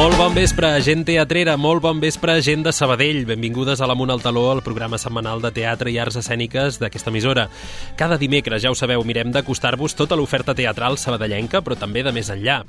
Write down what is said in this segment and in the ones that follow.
Molt bon vespre, gent teatrera, molt bon vespre, gent de Sabadell. Benvingudes a l'Amunt al Taló, el programa setmanal de teatre i arts escèniques d'aquesta emissora. Cada dimecres, ja ho sabeu, mirem d'acostar-vos tota l'oferta teatral sabadellenca, però també de més enllà.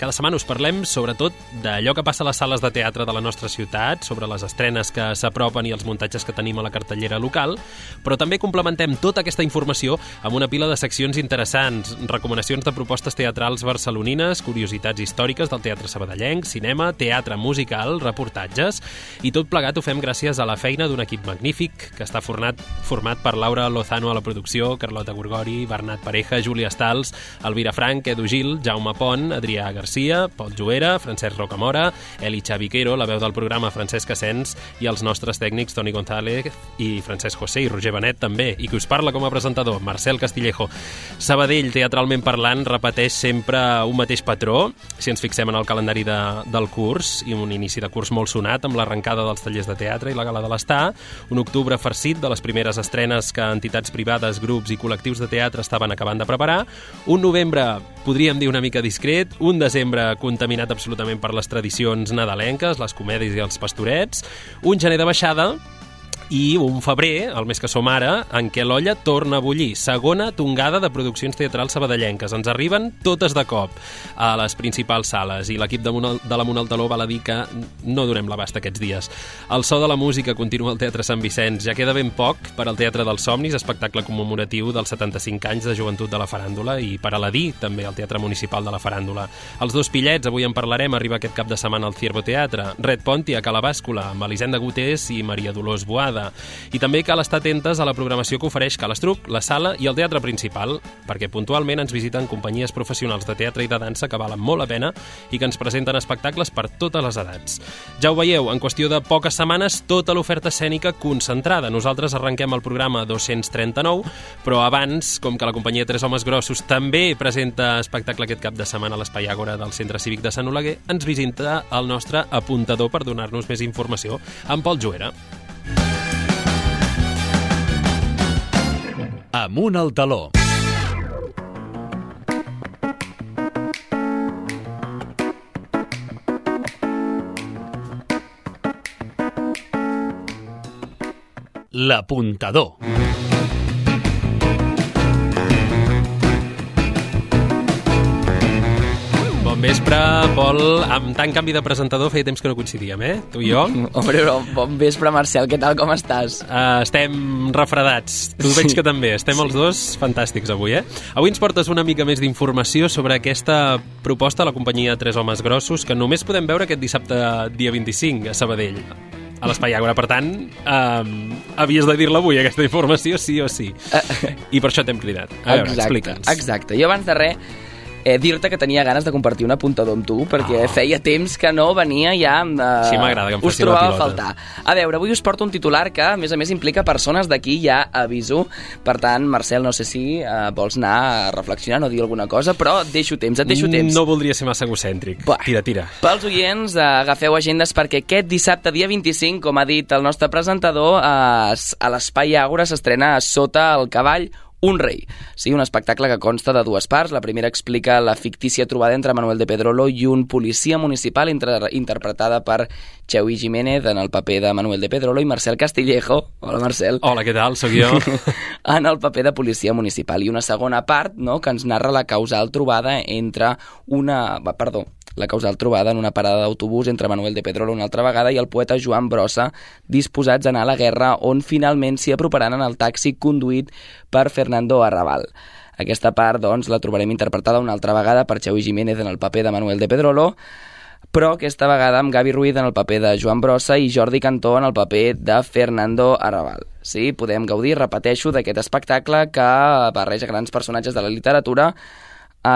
Cada setmana us parlem, sobretot, d'allò que passa a les sales de teatre de la nostra ciutat, sobre les estrenes que s'apropen i els muntatges que tenim a la cartellera local, però també complementem tota aquesta informació amb una pila de seccions interessants, recomanacions de propostes teatrals barcelonines, curiositats històriques del teatre sabadellenc, cinema cinema, teatre musical, reportatges, i tot plegat ho fem gràcies a la feina d'un equip magnífic que està format, format per Laura Lozano a la producció, Carlota Gorgori, Bernat Pareja, Júlia Stals, Elvira Frank, Edu Gil, Jaume Pont, Adrià Garcia, Pol Juera, Francesc Rocamora, Eli Xaviquero, la veu del programa Francesc Asens i els nostres tècnics Toni González i Francesc José i Roger Benet també, i que us parla com a presentador, Marcel Castillejo. Sabadell, teatralment parlant, repeteix sempre un mateix patró, si ens fixem en el calendari de, de curs i un inici de curs molt sonat amb l'arrencada dels tallers de teatre i la gala de l'Està, un octubre farcit de les primeres estrenes que entitats privades, grups i col·lectius de teatre estaven acabant de preparar, un novembre podríem dir una mica discret, un desembre contaminat absolutament per les tradicions nadalenques, les comèdies i els pastorets, un gener de baixada i un febrer, el mes que som ara, en què l'olla torna a bullir. Segona tongada de produccions teatrals sabadellenques. Ens arriben totes de cop a les principals sales i l'equip de, de la Monaltaló val a dir que no donem l'abast aquests dies. El so de la música continua al Teatre Sant Vicenç. Ja queda ben poc per al Teatre dels Somnis, espectacle commemoratiu dels 75 anys de joventut de la faràndula i per a l'Adí, també al Teatre Municipal de la Faràndula. Els dos pillets, avui en parlarem, arriba aquest cap de setmana al Ciervo Teatre. Red Ponti a Cala Bàscula, amb Elisenda Gutés i Maria Dolors Boada temporada. I també cal estar atentes a la programació que ofereix Calestruc, la sala i el teatre principal, perquè puntualment ens visiten companyies professionals de teatre i de dansa que valen molt la pena i que ens presenten espectacles per totes les edats. Ja ho veieu, en qüestió de poques setmanes, tota l'oferta escènica concentrada. Nosaltres arrenquem el programa 239, però abans, com que la companyia Tres Homes Grossos també presenta espectacle aquest cap de setmana a l'Espai Àgora del Centre Cívic de Sant Oleguer, ens visita el nostre apuntador per donar-nos més informació, en Pol Joera. Amunt al taló. L'apuntador. Bon vespre, Pol. Amb tant canvi de presentador feia temps que no coincidíem, eh? Tu i jo. Hombre, bon vespre, Marcel. Què tal, com estàs? Uh, estem refredats. Tu veig que també. Estem sí. els dos fantàstics avui, eh? Avui ens portes una mica més d'informació sobre aquesta proposta a la companyia Tres Homes Grossos que només podem veure aquest dissabte dia 25 a Sabadell a l'Espai Àgora. Per tant, um, havies de dir-la avui, aquesta informació, sí o sí. Uh, I per això t'hem cridat. A veure, explica'ns. Exacte. Jo abans de res eh, dir-te que tenia ganes de compartir un apuntador amb tu, perquè oh. feia temps que no venia ja... Eh, sí, m'agrada que em Us trobava a faltar. A veure, avui us porto un titular que, a més a més, implica persones d'aquí, ja aviso. Per tant, Marcel, no sé si eh, vols anar a reflexionar o dir alguna cosa, però deixo temps, et deixo temps. No voldria ser massa egocèntric. Bah, tira, tira. Pels oients, eh, agafeu agendes perquè aquest dissabte, dia 25, com ha dit el nostre presentador, eh, a l'Espai Àgora s'estrena Sota el cavall, un rei. Sí, un espectacle que consta de dues parts. La primera explica la fictícia trobada entre Manuel de Pedrolo i un policia municipal inter interpretada per Xeui Jiménez en el paper de Manuel de Pedrolo i Marcel Castillejo. Hola, Marcel. Hola, què tal? Soc jo. en el paper de policia municipal. I una segona part no, que ens narra la causal trobada entre una... Perdó, la causal trobada en una parada d'autobús entre Manuel de Pedrolo una altra vegada i el poeta Joan Brossa, disposats a anar a la guerra, on finalment s'hi aproparan en el taxi conduït per Fernando Arrabal. Aquesta part, doncs, la trobarem interpretada una altra vegada per Xavi Jiménez en el paper de Manuel de Pedrolo, però aquesta vegada amb Gavi Ruiz en el paper de Joan Brossa i Jordi Cantó en el paper de Fernando Arrabal. Sí, podem gaudir, repeteixo, d'aquest espectacle que barreja grans personatges de la literatura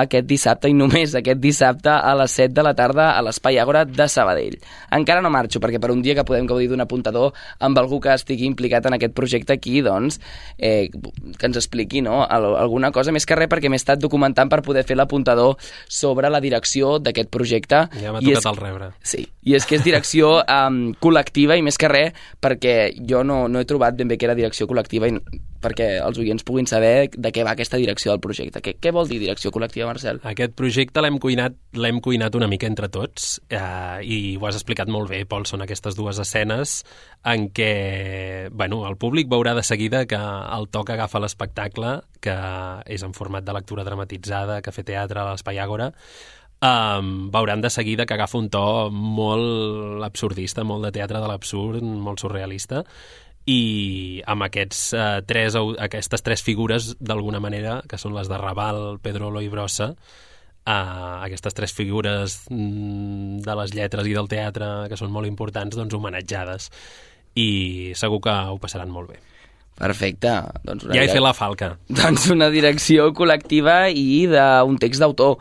aquest dissabte i només aquest dissabte a les 7 de la tarda a l'Espai Àgora de Sabadell. Encara no marxo perquè per un dia que podem gaudir d'un apuntador amb algú que estigui implicat en aquest projecte aquí, doncs, eh, que ens expliqui no? alguna cosa, més que res perquè m'he estat documentant per poder fer l'apuntador sobre la direcció d'aquest projecte. Ja m'ha tocat és... el rebre. Sí, i és que és direcció um, col·lectiva i més que res perquè jo no, no he trobat ben bé que era direcció col·lectiva i perquè els oients puguin saber de què va aquesta direcció del projecte. Què, què vol dir direcció col·lectiva, Marcel? Aquest projecte l'hem cuinat, l'hem cuinat una mica entre tots eh, i ho has explicat molt bé, Pol, són aquestes dues escenes en què bueno, el públic veurà de seguida que el toc agafa l'espectacle, que és en format de lectura dramatitzada, que fer teatre a l'Espai Àgora, um, veuran de seguida que agafa un to molt absurdista, molt de teatre de l'absurd, molt surrealista, i amb aquests, uh, tres, aquestes tres figures, d'alguna manera, que són les de Raval, Pedrolo i Brossa, uh, aquestes tres figures mm, de les lletres i del teatre que són molt importants, doncs homenatjades. I segur que ho passaran molt bé. Perfecte. Doncs una ja he fet la falca. Doncs una direcció col·lectiva i d'un text d'autor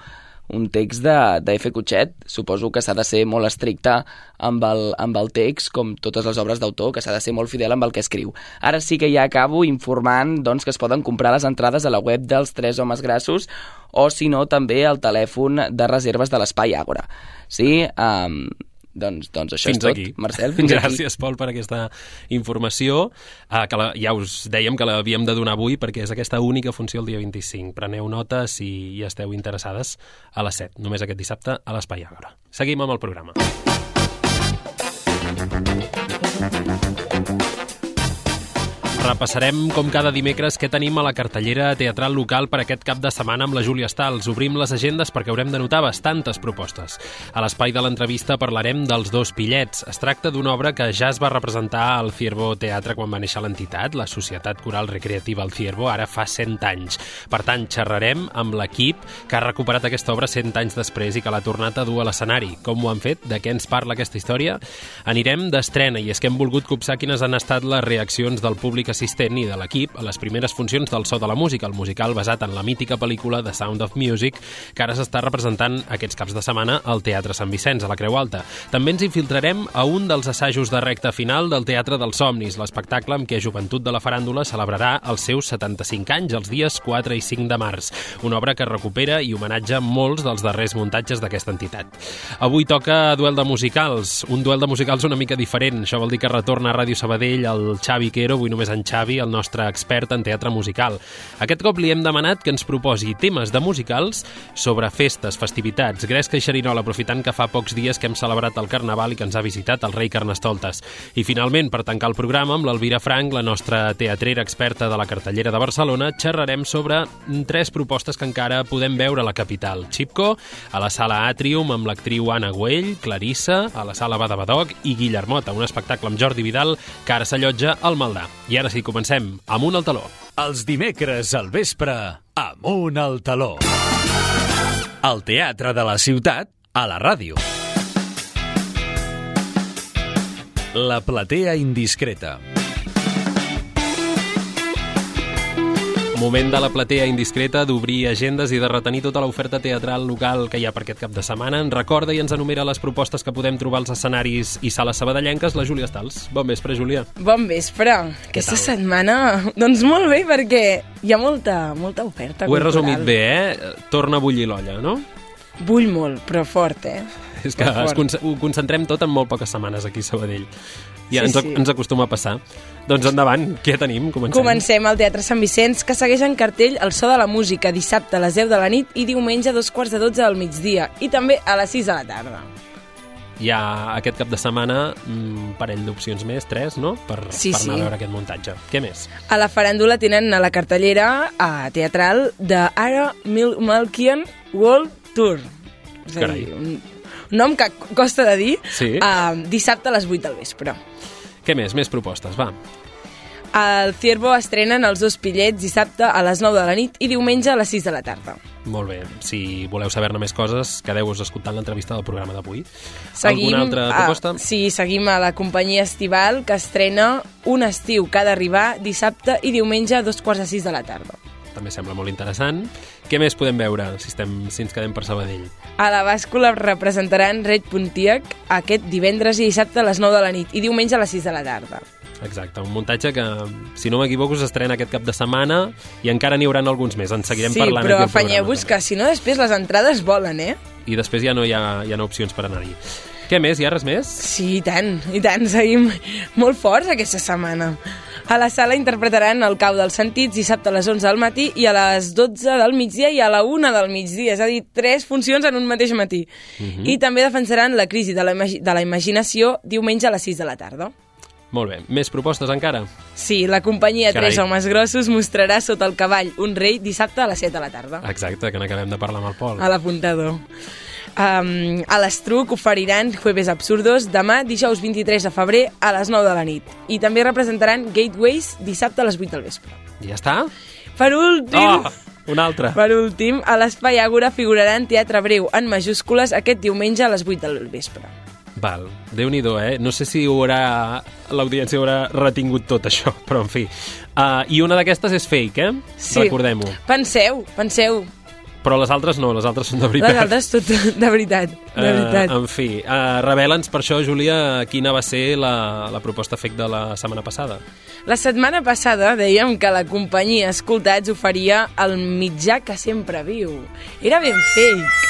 un text de, de F. Cutxet. Suposo que s'ha de ser molt estricte amb el, amb el text, com totes les obres d'autor, que s'ha de ser molt fidel amb el que escriu. Ara sí que ja acabo informant doncs, que es poden comprar les entrades a la web dels Tres Homes Grassos o, si no, també al telèfon de reserves de l'Espai Àgora. Sí? Um, doncs, doncs això fins és tot, aquí. Marcel. Fins Gràcies, aquí. Pol, per aquesta informació. Uh, que la, ja us dèiem que l'havíem de donar avui perquè és aquesta única funció el dia 25. Preneu nota si hi esteu interessades a les 7, només aquest dissabte a l'Espai Àgora. Seguim amb el programa. Repassarem, com cada dimecres, què tenim a la cartellera teatral local per aquest cap de setmana amb la Júlia Stals. Obrim les agendes perquè haurem de notar bastantes propostes. A l'espai de l'entrevista parlarem dels dos pillets. Es tracta d'una obra que ja es va representar al Ciervo Teatre quan va néixer l'entitat, la Societat Coral Recreativa al Ciervo, ara fa 100 anys. Per tant, xerrarem amb l'equip que ha recuperat aquesta obra 100 anys després i que l'ha tornat a dur a l'escenari. Com ho han fet? De què ens parla aquesta història? Anirem d'estrena i és que hem volgut copsar quines han estat les reaccions del públic assistent i de l'equip a les primeres funcions del So de la Música, el musical basat en la mítica pel·lícula The Sound of Music, que ara s'està representant aquests caps de setmana al Teatre Sant Vicenç, a la Creu Alta. També ens infiltrarem a un dels assajos de recta final del Teatre dels Somnis, l'espectacle amb què Joventut de la Faràndula celebrarà els seus 75 anys, els dies 4 i 5 de març, una obra que recupera i homenatja molts dels darrers muntatges d'aquesta entitat. Avui toca duel de musicals, un duel de musicals una mica diferent, això vol dir que retorna a Ràdio Sabadell el Xavi Quero, avui només en en Xavi, el nostre expert en teatre musical. Aquest cop li hem demanat que ens proposi temes de musicals sobre festes, festivitats. Gresca i Xerinol, aprofitant que fa pocs dies que hem celebrat el Carnaval i que ens ha visitat el rei Carnestoltes. I finalment, per tancar el programa, amb l'Elvira Frank, la nostra teatrera experta de la cartellera de Barcelona, xerrarem sobre tres propostes que encara podem veure a la capital. Xipco, a la sala Atrium amb l'actriu Anna Güell, Clarissa, a la sala Badabadoc i Guillermota, un espectacle amb Jordi Vidal que ara s'allotja al Maldà. I ara sí, comencem. Amunt al taló. Els dimecres al vespre, Amunt al taló. El teatre de la ciutat a la ràdio. La platea indiscreta. Moment de la platea indiscreta d'obrir agendes i de retenir tota l'oferta teatral local que hi ha per aquest cap de setmana. En recorda i ens enumera les propostes que podem trobar als escenaris i sales sabadellenques, la Júlia Stals. Bon vespre, Júlia. Bon vespre. Aquesta tal? setmana, doncs molt bé, perquè hi ha molta, molta oferta Ho he cultural. resumit bé, eh? Torna a bullir l'olla, no? Vull molt, però fort, eh? És que es ho concentrem tot en molt poques setmanes aquí a Sabadell. Sí, ens, sí. ens acostuma a passar. Doncs endavant, què tenim? Comencem. Comencem al Teatre Sant Vicenç, que segueix en cartell el so de la música dissabte a les 10 de la nit i diumenge a dos quarts de 12 del migdia i també a les 6 de la tarda. Hi ha aquest cap de setmana un parell d'opcions més, tres, no? Per, Sí, per anar sí. a veure aquest muntatge. Què més? A la faràndula tenen a la cartellera a teatral de Ara Mil Malkian World Tour. És a Carai. dir, un nom que costa de dir. Sí. Uh, dissabte a les 8 del vespre. Què més? Més propostes, va. Al Ciervo estrenen els dos pillets dissabte a les 9 de la nit i diumenge a les 6 de la tarda. Molt bé. Si voleu saber-ne més coses, quedeu-vos escoltant l'entrevista del programa d'avui. Alguna altra proposta? A, sí, seguim a la companyia estival que estrena un estiu que ha d'arribar dissabte i diumenge a dos quarts de 6 de la tarda. També sembla molt interessant. Què més podem veure si, estem, si ens quedem per Sabadell? A la bàscula representaran Red Pontiac aquest divendres i dissabte a les 9 de la nit i diumenge a les 6 de la tarda. Exacte, un muntatge que, si no m'equivoco, s'estrena aquest cap de setmana i encara n'hi haurà alguns més. En seguirem sí, parlant però al programa. afanyeu-vos que si no després les entrades volen, eh? I després ja no hi ha, hi ha no opcions per anar-hi. Què més? Hi ha res més? Sí, i tant, i tant, seguim molt forts aquesta setmana. A la sala interpretaran El cau dels sentits dissabte a les 11 del matí i a les 12 del migdia i a la 1 del migdia, és a dir, tres funcions en un mateix matí. Uh -huh. I també defensaran la crisi de la, de la imaginació diumenge a les 6 de la tarda. Molt bé. Més propostes encara? Sí, la companyia Carai. Tres Homes Grossos mostrarà sota el cavall un rei dissabte a les 7 de la tarda. Exacte, que n'acabem de parlar amb el Pol. A l'apuntador. Um, a l'Estruc oferiran Jueves Absurdos demà, dijous 23 de febrer, a les 9 de la nit. I també representaran Gateways dissabte a les 8 del vespre. I ja està? Per últim... Oh, un altre. Per últim, a l'Espai Àgora figuraran Teatre Breu en majúscules aquest diumenge a les 8 del vespre. Val, déu nhi eh? No sé si haurà l'audiència haurà retingut tot això, però en fi. Uh, I una d'aquestes és fake, eh? Sí. Recordem-ho. Penseu, penseu. Però les altres no, les altres són de veritat. Les altres, tot, de veritat, de veritat. Uh, en fi, uh, revela'ns per això, Júlia, quina va ser la, la proposta fake de la setmana passada. La setmana passada dèiem que la companyia Escoltats oferia el mitjà que sempre viu. Era ben fake.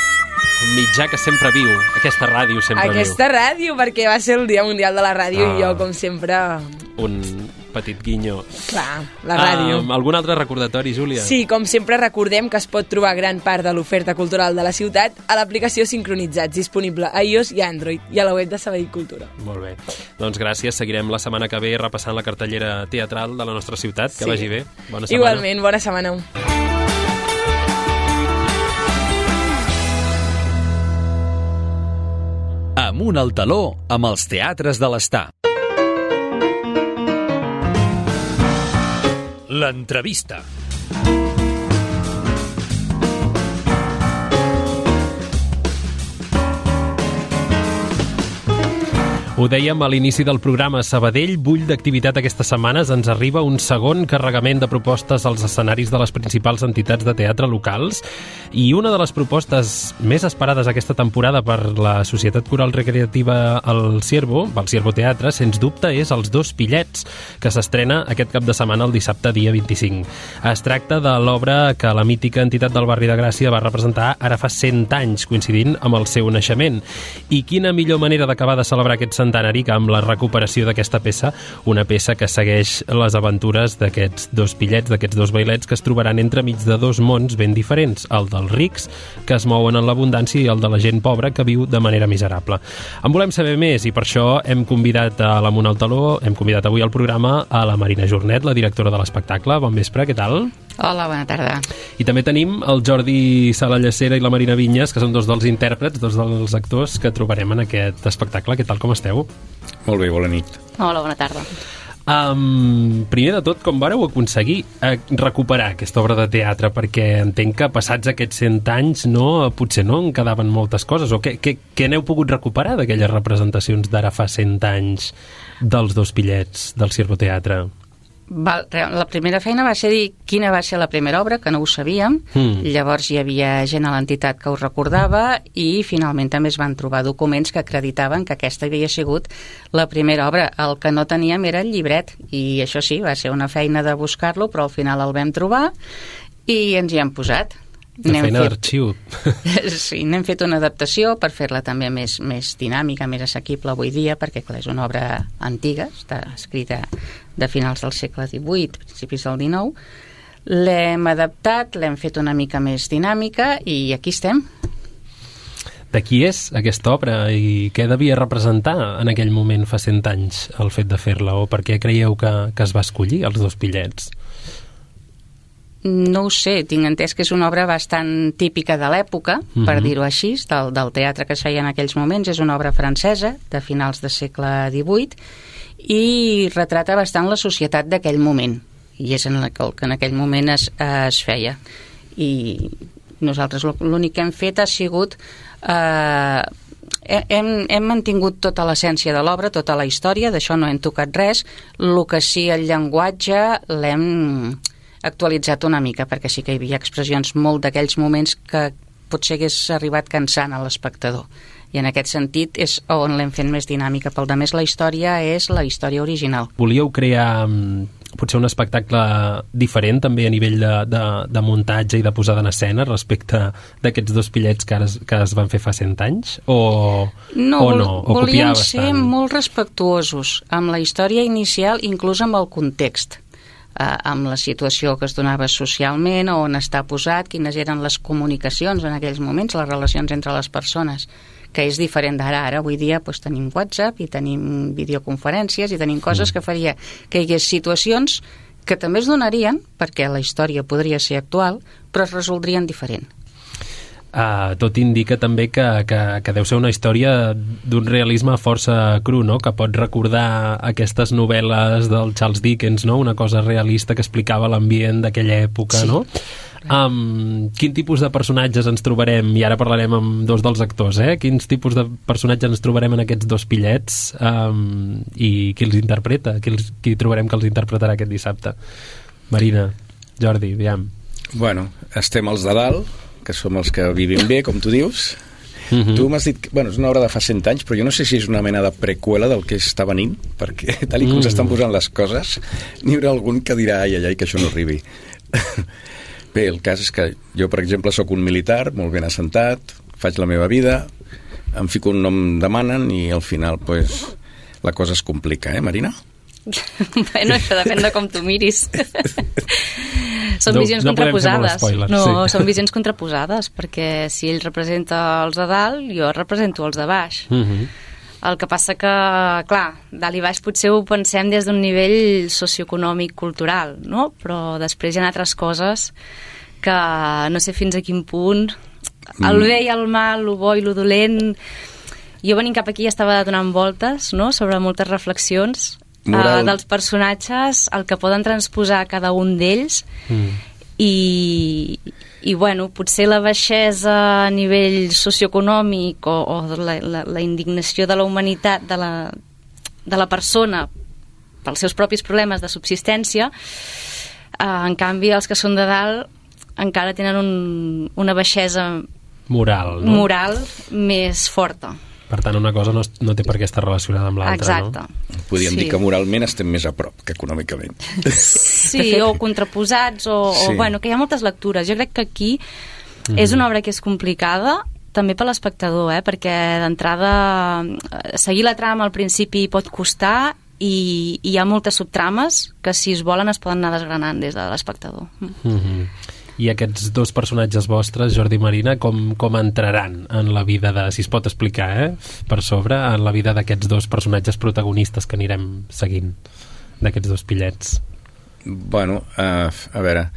Un mitjà que sempre viu, aquesta ràdio sempre Aquesta ràdio, perquè va ser el Dia Mundial de la Ràdio Ah. i jo, com sempre, viu. Un petit guinyo. clar, la ràdio. Um, algun altre recordatori, Júlia? Sí, com sempre recordem que es pot trobar gran part de l'oferta cultural de la ciutat a l'aplicació Sincronitzats, disponible a iOS i Android, i a la web de Sabadell Cultura. Molt bé. Doncs gràcies. Seguirem la setmana que ve repassant la cartellera teatral de la nostra ciutat. Que Sí. vagi bé. Bona setmana. Igualment, bona setmana. Amunt al taló amb els teatres de l'estar. L'entrevista. Ho dèiem a l'inici del programa Sabadell, bull d'activitat aquestes setmanes, ens arriba un segon carregament de propostes als escenaris de les principals entitats de teatre locals i una de les propostes més esperades aquesta temporada per la Societat Coral Recreativa El Ciervo, el Ciervo Teatre, sens dubte és Els dos pillets, que s'estrena aquest cap de setmana el dissabte dia 25. Es tracta de l'obra que la mítica entitat del barri de Gràcia va representar ara fa 100 anys, coincidint amb el seu naixement. I quina millor manera d'acabar de celebrar aquest centenari que amb la recuperació d'aquesta peça, una peça que segueix les aventures d'aquests dos pillets, d'aquests dos bailets que es trobaran entremig de dos mons ben diferents, el dels rics, que es mouen en l'abundància, i el de la gent pobra, que viu de manera miserable. En volem saber més i per això hem convidat a la Mona al Taló, hem convidat avui al programa a la Marina Jornet, la directora de l'espectacle. Bon vespre, què tal? Hola, bona tarda. I també tenim el Jordi Sala Llacera i la Marina Vinyes, que són dos dels intèrprets, dos dels actors que trobarem en aquest espectacle. Què tal, com esteu? Molt bé, bona nit. Hola, bona tarda. Um, primer de tot, com vareu aconseguir eh, recuperar aquesta obra de teatre? Perquè entenc que passats aquests 100 anys no, potser no en quedaven moltes coses. O què, què, què n'heu pogut recuperar d'aquelles representacions d'ara fa 100 anys dels dos pillets del Circo Teatre? Re- la primera feina va ser dir quina va ser la primera obra, que no ho sabíem. Mm. Llavors hi havia gent a l'entitat que ho recordava i finalment també es van trobar documents que acreditaven que aquesta havia sigut la primera obra. El que no teníem era el llibret i això sí, va ser una feina de buscar-lo, però al final el vam trobar i ens hi hem posat. N'hem feina fet- d'arxiu. Sí, n'hem fet una adaptació per fer-la també més, més dinàmica, més assequible avui dia, perquè clar, és una obra antiga, està escrita de finals del segle XVIII, principis del XIX. L'hem adaptat, l'hem fet una mica més dinàmica i aquí estem. De qui és aquesta obra i què devia representar en aquell moment fa 100 anys el fet de fer-la o per què creieu que, que es va escollir els dos pillets? No ho sé, tinc entès que és una obra bastant típica de l'època, mm -hmm. per Mhm. dir-ho així, del, del teatre que es feia en aquells moments. És una obra francesa, de finals del segle XVIII, i retrata bastant la societat d'aquell moment. I és en la que, el que en aquell moment es, es feia. I nosaltres l'únic que hem fet ha sigut... Eh, he- hem, hem mantingut tota l'essència de l'obra, tota la història, d'això no hem tocat res. El que sí, el llenguatge l'hem actualitzat una mica, perquè sí que hi havia expressions molt d'aquells moments que potser hagués arribat cansant a l'espectador. I en aquest sentit és on l'hem fet més dinàmica. Pel de més, la història és la història original. Volíeu crear mm, potser un espectacle diferent també a nivell de, de, de muntatge i de posada en escena respecte d'aquests dos pillets que, ara, es- que es van fer fa 100 anys? O No, o no? O copiar ser bastant? molt respectuosos amb la història inicial, inclús amb el context, eh, amb la situació que es donava socialment, on està posat, quines eren les comunicacions en aquells moments, les relacions entre les persones que és diferent d'ara. Ara, avui dia, doncs, tenim WhatsApp i tenim videoconferències i tenim coses Mm. que faria que hi hagués situacions que també es donarien, perquè la història podria ser actual, però es resoldrien diferent. Uh, tot indica també que, que, que deu ser una història d'un realisme força cru, no? que pot recordar aquestes novel·les del Charles Dickens, no? una cosa realista que explicava l'ambient d'aquella època. Sí. No? Um, quin tipus de personatges ens trobarem? I ara parlarem amb dos dels actors, eh? Quins tipus de personatges ens trobarem en aquests dos pillets um, i qui els interpreta? Qui, els, qui trobarem que els interpretarà aquest dissabte? Marina, Jordi, aviam. Bueno, estem els de dalt, que som els que vivim bé, com tu dius. Mhm. Tu m'has dit que bueno, és una obra de fa 100 anys, però jo no sé si és una mena de preqüela del que està venint, perquè tal i com Mm. s'estan posant les coses, n'hi haurà algun que dirà ai, ai, ai, que això no arribi. Bé, el cas és que jo, per exemple, sóc un militar, molt ben assentat, faig la meva vida, em fico un nom demanen i al final, pues, la cosa es complica, eh, Marina? bueno, això depèn de com tu miris. són No- visions no contraposades. no, sí. són visions contraposades, perquè si ell representa els de dalt, jo represento els de baix. Uh -huh. El que passa que, clar, dalt i baix potser ho pensem des d'un nivell socioeconòmic cultural, no? Però després hi ha altres coses que no sé fins a quin punt el bé i el mal, el bo i el dolent... Jo venint cap aquí estava donant voltes no? sobre moltes reflexions Moral. eh, dels personatges, el que poden transposar cada un d'ells Mm. i, i bueno, potser la baixesa a nivell socioeconòmic o, o la, la, la indignació de la humanitat de la, de la persona pels seus propis problemes de subsistència eh, en canvi els que són de dalt encara tenen un, una baixesa Moral, no? moral més forta Per tant, una cosa no, no té per què estar relacionada amb l'altra, exacte no? Podríem Sí. dir que moralment estem més a prop que econòmicament. Sí, o contraposats, o, Sí. o bueno, que hi ha moltes lectures. Jo crec que aquí és una obra que és complicada, també per l'espectador, eh? perquè d'entrada eh, seguir la trama al principi pot costar i, i hi ha moltes subtrames que si es volen es poden anar desgranant des de l'espectador. Mm. Mm -hmm. I aquests dos personatges vostres, Jordi i Marina, com, com entraran en la vida de, si es pot explicar, eh, per sobre, en la vida d'aquests dos personatges protagonistes que anirem seguint, d'aquests dos pillets? Bueno, uh, a veure,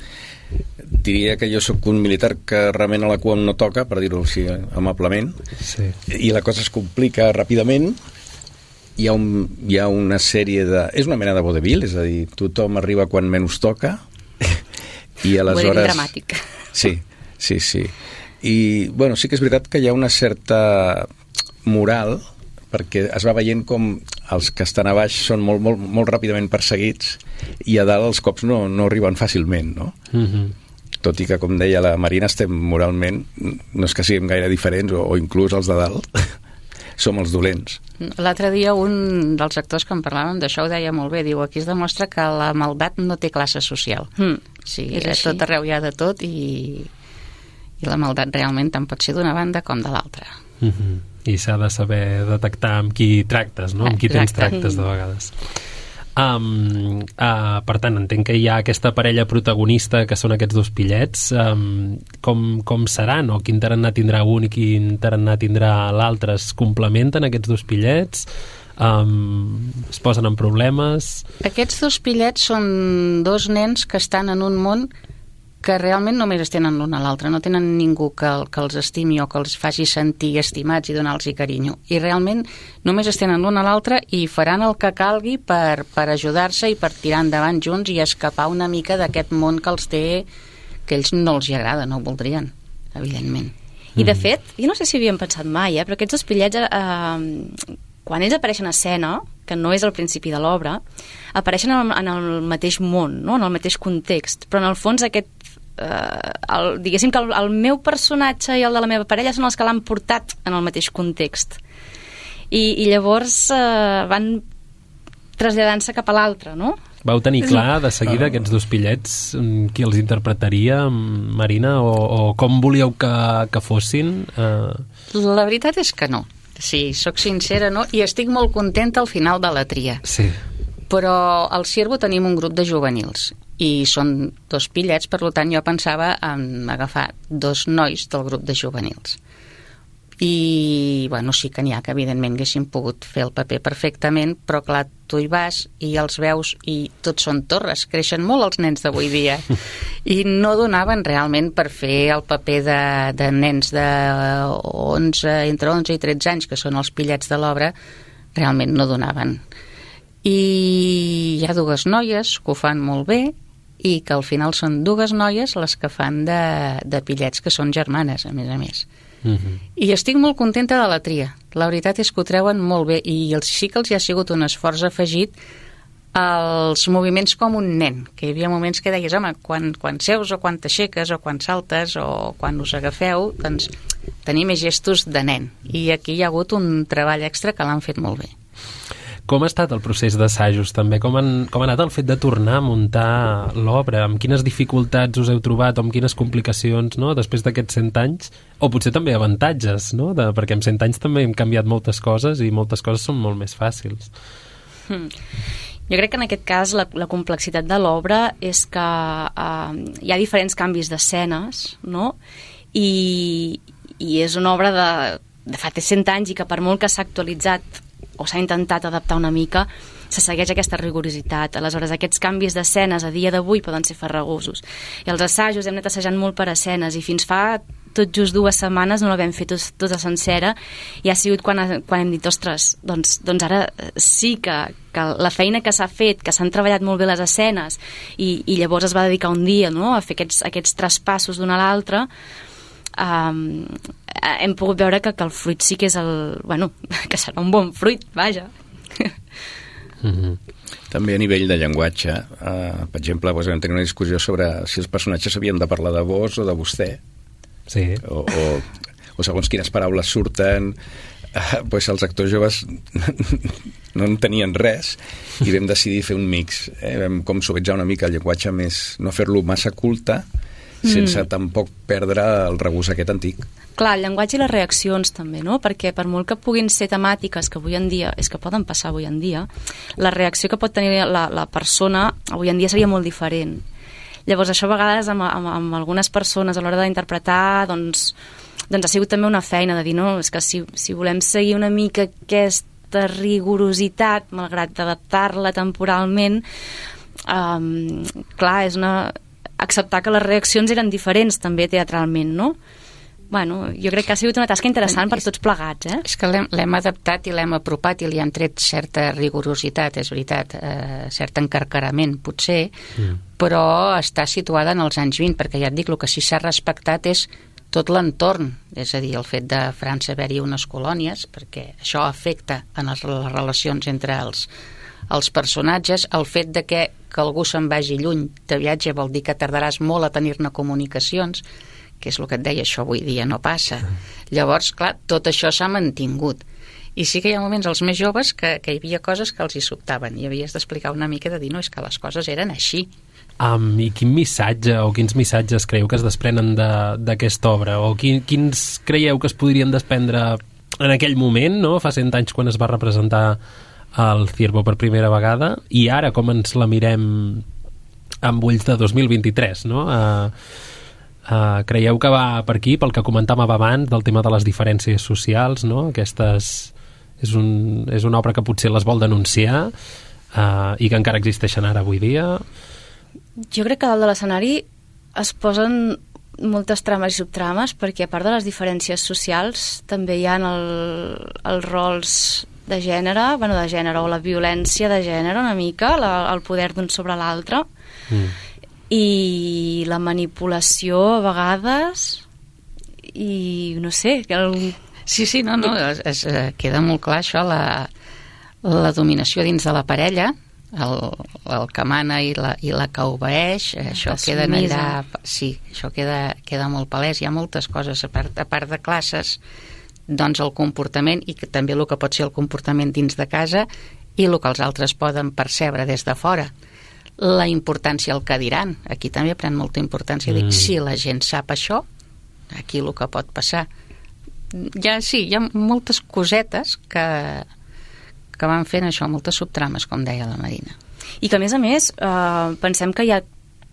diria que jo sóc un militar que remena la cua no toca, per dir-ho així eh, amablement, Sí. i la cosa es complica ràpidament, hi ha, un, hi ha una sèrie de... És una mena de vodevil, és a dir, tothom arriba quan menys toca, i Ho he dit aleshores... dramàtic. Sí, sí, sí. I, bueno, sí que és veritat que hi ha una certa moral, perquè es va veient com els que estan a baix són molt, molt, molt ràpidament perseguits i a dalt els cops no, no arriben fàcilment, no? Mm -hmm. Tot i que, com deia la Marina, estem moralment, no és que siguem gaire diferents, o, o inclús els de dalt, som els dolents. L'altre dia un dels actors que en parlàvem d'això ho deia molt bé, diu aquí es demostra que la maldat no té classe social. Mm. Sí, És a així. tot arreu hi ha de tot i, i la maldat realment tant pot ser d'una banda com de l'altra. Mm -hmm. I s'ha de saber detectar amb qui tractes, no? Amb qui tens tractes, de vegades. Um, uh, per tant, entenc que hi ha aquesta parella protagonista que són aquests dos pillets. Um, com, com seran? O quin tarannà tindrà un i quin tarannà tindrà l'altre? Es complementen aquests dos pillets? Um, es posen en problemes? Aquests dos pillets són dos nens que estan en un món que realment només es tenen l'un a l'altre, no tenen ningú que, que els estimi o que els faci sentir estimats i donar-los carinyo. I realment només es tenen l'un a l'altre i faran el que calgui per, per ajudar-se i per tirar endavant junts i escapar una mica d'aquest món que els té que ells no els hi agrada, no ho voldrien, evidentment. I de fet, jo no sé si havíem pensat mai, eh, però aquests dos pillets, eh, quan ells apareixen a escena, que no és al principi de l'obra, apareixen en el, en el mateix món, no? en el mateix context, però en el fons aquest eh, el, diguéssim que el, el meu personatge i el de la meva parella són els que l'han portat en el mateix context i, i llavors eh, van traslladant-se cap a l'altre, no? Vau tenir clar de seguida aquests dos pillets mm, qui els interpretaria, mm, Marina, o, o com volíeu que, que fossin? Uh... La veritat és que no. Sí, sóc sincera, no? I estic molt contenta al final de la tria. Sí. Però al Ciervo tenim un grup de juvenils i són dos pillets, per tant jo pensava en agafar dos nois del grup de juvenils i bueno, sí que n'hi ha que evidentment haguessin pogut fer el paper perfectament però clar, tu hi vas i els veus i tots són torres, creixen molt els nens d'avui dia i no donaven realment per fer el paper de, de nens de 11, entre 11 i 13 anys que són els pillets de l'obra realment no donaven i hi ha dues noies que ho fan molt bé i que al final són dues noies les que fan de, de pillets que són germanes, a més a més. Uh Mhm. -huh. I estic molt contenta de la tria. La veritat és que ho treuen molt bé i els, sí que els hi ha sigut un esforç afegit els moviments com un nen, que hi havia moments que deies, home, quan, quan seus o quan t'aixeques o quan saltes o quan us agafeu, doncs tenir més gestos de nen. I aquí hi ha hagut un treball extra que l'han fet molt bé. Com ha estat el procés d'assajos també? Com, han, com ha anat el fet de tornar a muntar l'obra? Amb quines dificultats us heu trobat o amb quines complicacions no? després d'aquests 100 anys? O potser també avantatges, no? de, perquè en 100 anys també hem canviat moltes coses i moltes coses són molt més fàcils. Hmm. Jo crec que en aquest cas la, la complexitat de l'obra és que eh, hi ha diferents canvis d'escenes, no? I, I és una obra de, de fa 100 anys i que per molt que s'ha actualitzat o s'ha intentat adaptar una mica, se segueix aquesta rigorositat. Aleshores, aquests canvis d'escenes a dia d'avui poden ser farragosos. I els assajos hem anat assajant molt per escenes i fins fa tot just dues setmanes no l'havem fet tot, tota sencera i ha sigut quan, quan hem dit, ostres, doncs, doncs ara sí que, que la feina que s'ha fet, que s'han treballat molt bé les escenes i, i llavors es va dedicar un dia no, a fer aquests, aquests traspassos d'una a l'altra, um, hem pogut veure que, que el fruit sí que és el... Bueno, que serà un bon fruit, vaja. Mm -hmm. També a nivell de llenguatge, eh, per exemple, doncs, vam tenir una discussió sobre si els personatges havien de parlar de vos o de vostè, Sí. o, o, o segons quines paraules surten, eh, doncs els actors joves no en tenien res i vam decidir fer un mix. Eh? Vam com suavitzar una mica el llenguatge més, no fer-lo massa culte, sense mm. tampoc perdre el regust aquest antic. Clar, el llenguatge i les reaccions també, no? Perquè per molt que puguin ser temàtiques que avui en dia, és que poden passar avui en dia, la reacció que pot tenir la, la persona avui en dia seria molt diferent. Llavors això a vegades amb, amb, amb algunes persones a l'hora d'interpretar doncs, doncs ha sigut també una feina de dir no, és que si, si volem seguir una mica aquesta rigorositat malgrat adaptar-la temporalment um, clar, és una acceptar que les reaccions eren diferents també teatralment, no? Bueno, jo crec que ha sigut una tasca interessant per tots plegats, eh? És que l'hem- adaptat i l'hem apropat i li han tret certa rigorositat, és veritat, eh, cert encarcarament, potser, mm. però està situada en els anys 20, perquè ja et dic, el que sí s'ha respectat és tot l'entorn, és a dir, el fet de França haver-hi unes colònies, perquè això afecta en les, les relacions entre els, els personatges, el fet de que, que algú se'n vagi lluny de viatge vol dir que tardaràs molt a tenir-ne comunicacions, que és el que et deia, això avui dia no passa. Llavors, clar, tot això s'ha mantingut. I sí que hi ha moments als més joves que, que hi havia coses que els hi sobtaven i havies d'explicar una mica de dir, no, és que les coses eren així. Um, I quin missatge o quins missatges creieu que es desprenen de- d'aquesta obra? O quin, quins creieu que es podrien desprendre en aquell moment, no? fa 100 anys quan es va representar el Ciervo per primera vegada, i ara com ens la mirem amb ulls de 2023, no? Uh, uh, creieu que va per aquí, pel que comentàvem abans, del tema de les diferències socials, no? Aquestes... És, un, és una obra que potser les vol denunciar uh, i que encara existeixen ara avui dia. Jo crec que dalt de l'escenari es posen moltes trames i subtrames perquè a part de les diferències socials també hi ha el, els rols de gènere, bueno, de gènere o la violència de gènere una mica, la, el poder d'un sobre l'altre Mm. i la manipulació a vegades i no sé, que el, Sí, sí, no, no, es, es, eh, queda molt clar això, la, la dominació dins de la parella, el, el que mana i la, i la que obeeix, eh, això La queda allà... Sí, això queda, queda molt palès. Hi ha moltes coses, a part, a part de classes, doncs el comportament, i que també el que pot ser el comportament dins de casa, i el que els altres poden percebre des de fora la importància el que diran aquí també pren molta importància mm. dic, si la gent sap això aquí el que pot passar ja sí, hi ha moltes cosetes que, que van fent això, moltes subtrames, com deia la Marina. I que, a més a més, eh, pensem que hi ha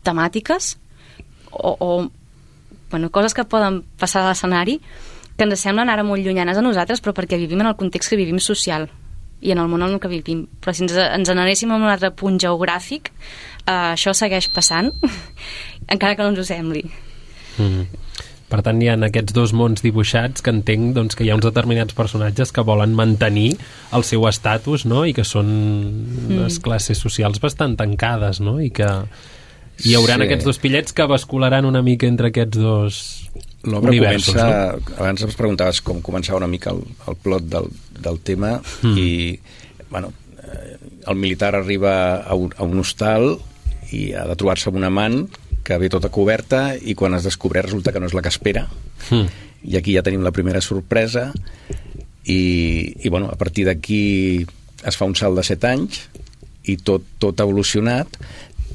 temàtiques o, o bueno, coses que poden passar a l'escenari que ens semblen ara molt llunyanes a nosaltres, però perquè vivim en el context que vivim social i en el món en el que vivim. Però si ens, ens anéssim a un altre punt geogràfic, eh, això segueix passant, encara que no ens ho sembli. Mm. Per tant, hi ha aquests dos mons dibuixats que entenc doncs, que hi ha uns determinats personatges que volen mantenir el seu estatus no? i que són mm. unes classes socials bastant tancades no? i que hi haurà sí. aquests dos pillets que bascularan una mica entre aquests dos L'obra comença... No? Abans ens preguntaves com començava una mica el, el plot del, del tema mm. i, bueno, eh, el militar arriba a un, a un hostal i ha de trobar-se amb un amant que ve tota coberta i quan es descobreix resulta que no és la que espera mm. i aquí ja tenim la primera sorpresa i, i bueno, a partir d'aquí es fa un salt de 7 anys i tot, tot ha evolucionat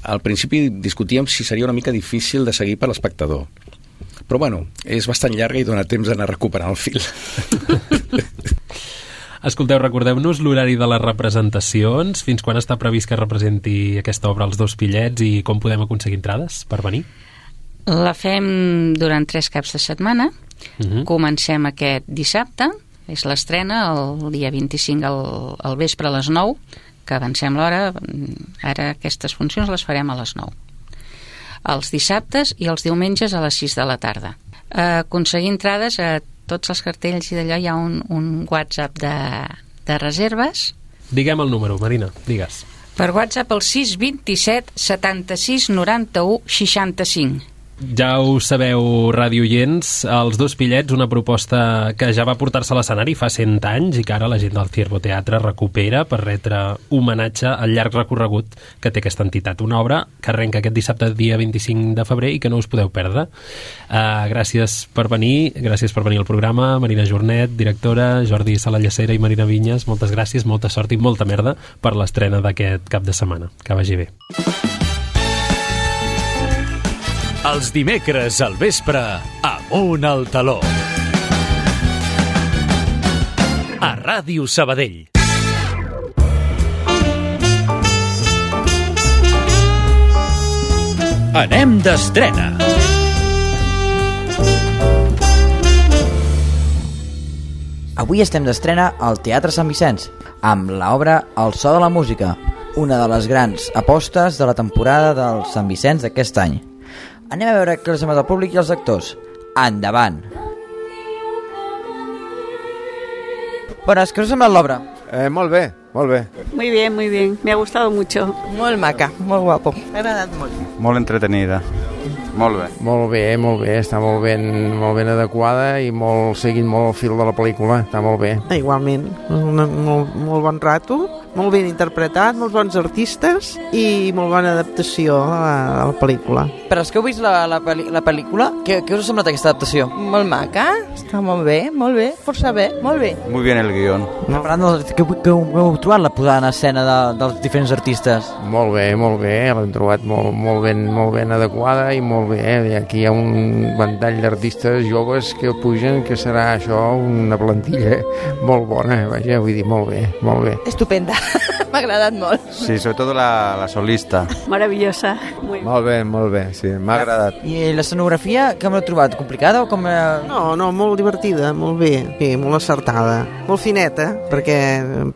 al principi discutíem si seria una mica difícil de seguir per l'espectador però bueno, és bastant llarga i dona temps d'anar recuperant el fil Escolteu, recordeu-nos l'horari de les representacions, fins quan està previst que representi aquesta obra els dos pillets i com podem aconseguir entrades per venir? La fem durant tres caps de setmana. Uh -huh. Comencem aquest dissabte, és l'estrena, el dia 25 al, al vespre a les 9, que avancem l'hora, ara aquestes funcions les farem a les 9. Els dissabtes i els diumenges a les 6 de la tarda. Eh, aconseguir entrades a tots els cartells i d'allò hi ha un, un WhatsApp de, de reserves. Diguem el número, Marina, digues. Per WhatsApp el 627 76 91 65 ja ho sabeu, radioients, els dos pillets, una proposta que ja va portar-se a l'escenari fa 100 anys i que ara la gent del Ciervo Teatre recupera per retre homenatge al llarg recorregut que té aquesta entitat. Una obra que arrenca aquest dissabte, dia 25 de febrer, i que no us podeu perdre. Uh, gràcies per venir, gràcies per venir al programa, Marina Jornet, directora, Jordi Salallacera i Marina Vinyes, moltes gràcies, molta sort i molta merda per l'estrena d'aquest cap de setmana. Que vagi bé. Els dimecres al vespre, amunt al taló. A Ràdio Sabadell. Anem d'estrena. Avui estem d'estrena al Teatre Sant Vicenç, amb l'obra El so de la música, una de les grans apostes de la temporada del Sant Vicenç d'aquest any. Anem a veure què els sembla del públic i els actors. Endavant! Bones, què us ha semblat l'obra? Eh, molt bé, molt bé. Muy bien, muy bien. Me ha gustado mucho. Molt maca, molt guapo. M'ha agradat molt. Molt entretenida. Molt bé. Molt bé, molt bé, està molt ben, molt ben adequada i molt seguint molt el fil de la pel·lícula, està molt bé. Igualment, un molt, molt bon rato, molt ben interpretat, molts bons artistes i molt bona adaptació a la, a la pel·lícula. Per als que heu vist la, la, la pel·lícula, què, què us ha semblat aquesta adaptació? Molt maca, està molt bé, molt bé, força bé, molt bé. Muy bien el guión. No. Parlant del, que, que, que heu trobat la posada en escena de, dels diferents artistes? Molt bé, molt bé, l'hem trobat molt, molt, ben, molt ben adequada i molt bé. I aquí hi ha un ventall d'artistes joves que pugen, que serà això una plantilla molt bona, vaja, vull dir, molt bé, molt bé. Estupenda, m'ha agradat molt. Sí, sobretot la, la solista. Maravillosa. Muy molt bé, molt bé, sí, m'ha agradat. I l'escenografia, com l'heu trobat? Complicada o com... No, no, molt divertida, molt bé, bé, molt acertada, molt fineta, perquè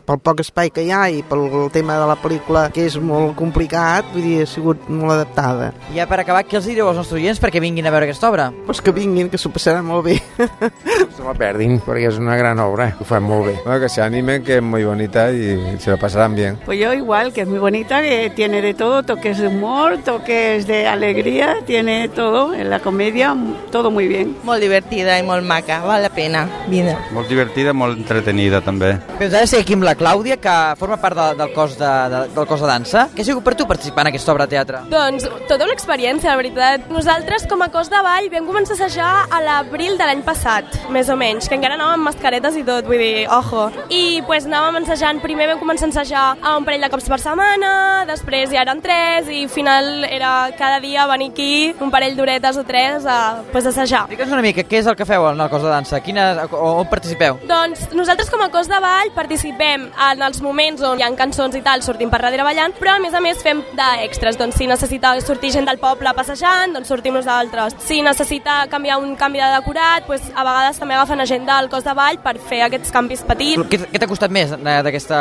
pel poc espai que hi ha i pel tema de la pel·lícula, que és molt complicat, vull dir, ha sigut molt adaptada. Ja per acabar, què els direu als nostres oients perquè vinguin a veure aquesta obra? Pues que vinguin, que s'ho passaran molt bé. se la perdin, perquè és una gran obra, ho fan molt bé. Bueno, que se animen, que es muy bonita y se lo pasarán bien. Pues yo igual, que es muy bonita, que tiene de todo, toques de humor, toques de alegría, tiene todo, en la comedia, todo muy bien. Molt divertida i molt maca, val la pena. Vine. Molt divertida, molt entretenida també. Doncs ara estic aquí amb la Clàudia, que forma part de, del, cos de, de, del cos de dansa. Què ha sigut per tu participar en aquesta obra de teatre? Doncs tota una experiència, la veritat. Nosaltres, com a cos de ball, vam començar a assajar a l'abril de l'any passat, més o menys, que encara anàvem amb mascaretes i tot, vull dir, ojo. I pues, anàvem ensajant, primer vam començar ensajar a un parell de cops per setmana, després ja eren tres i al final era cada dia venir aquí un parell d'horetes o tres a pues, assajar. Digue'ns una mica, què és el que feu en el cos de dansa? Quina, o, on participeu? Doncs nosaltres com a cos de ball participem en els moments on hi ha cançons i tal, sortim per darrere ballant, però a més a més fem d'extras, doncs si necessita sortir gent del poble passejant, doncs sortim nosaltres. Si necessita canviar un canvi de decorat, doncs a vegades també agafen a gent del cos de ball per fer aquests canvis petits. Què, què t'ha costat més eh, d'aquesta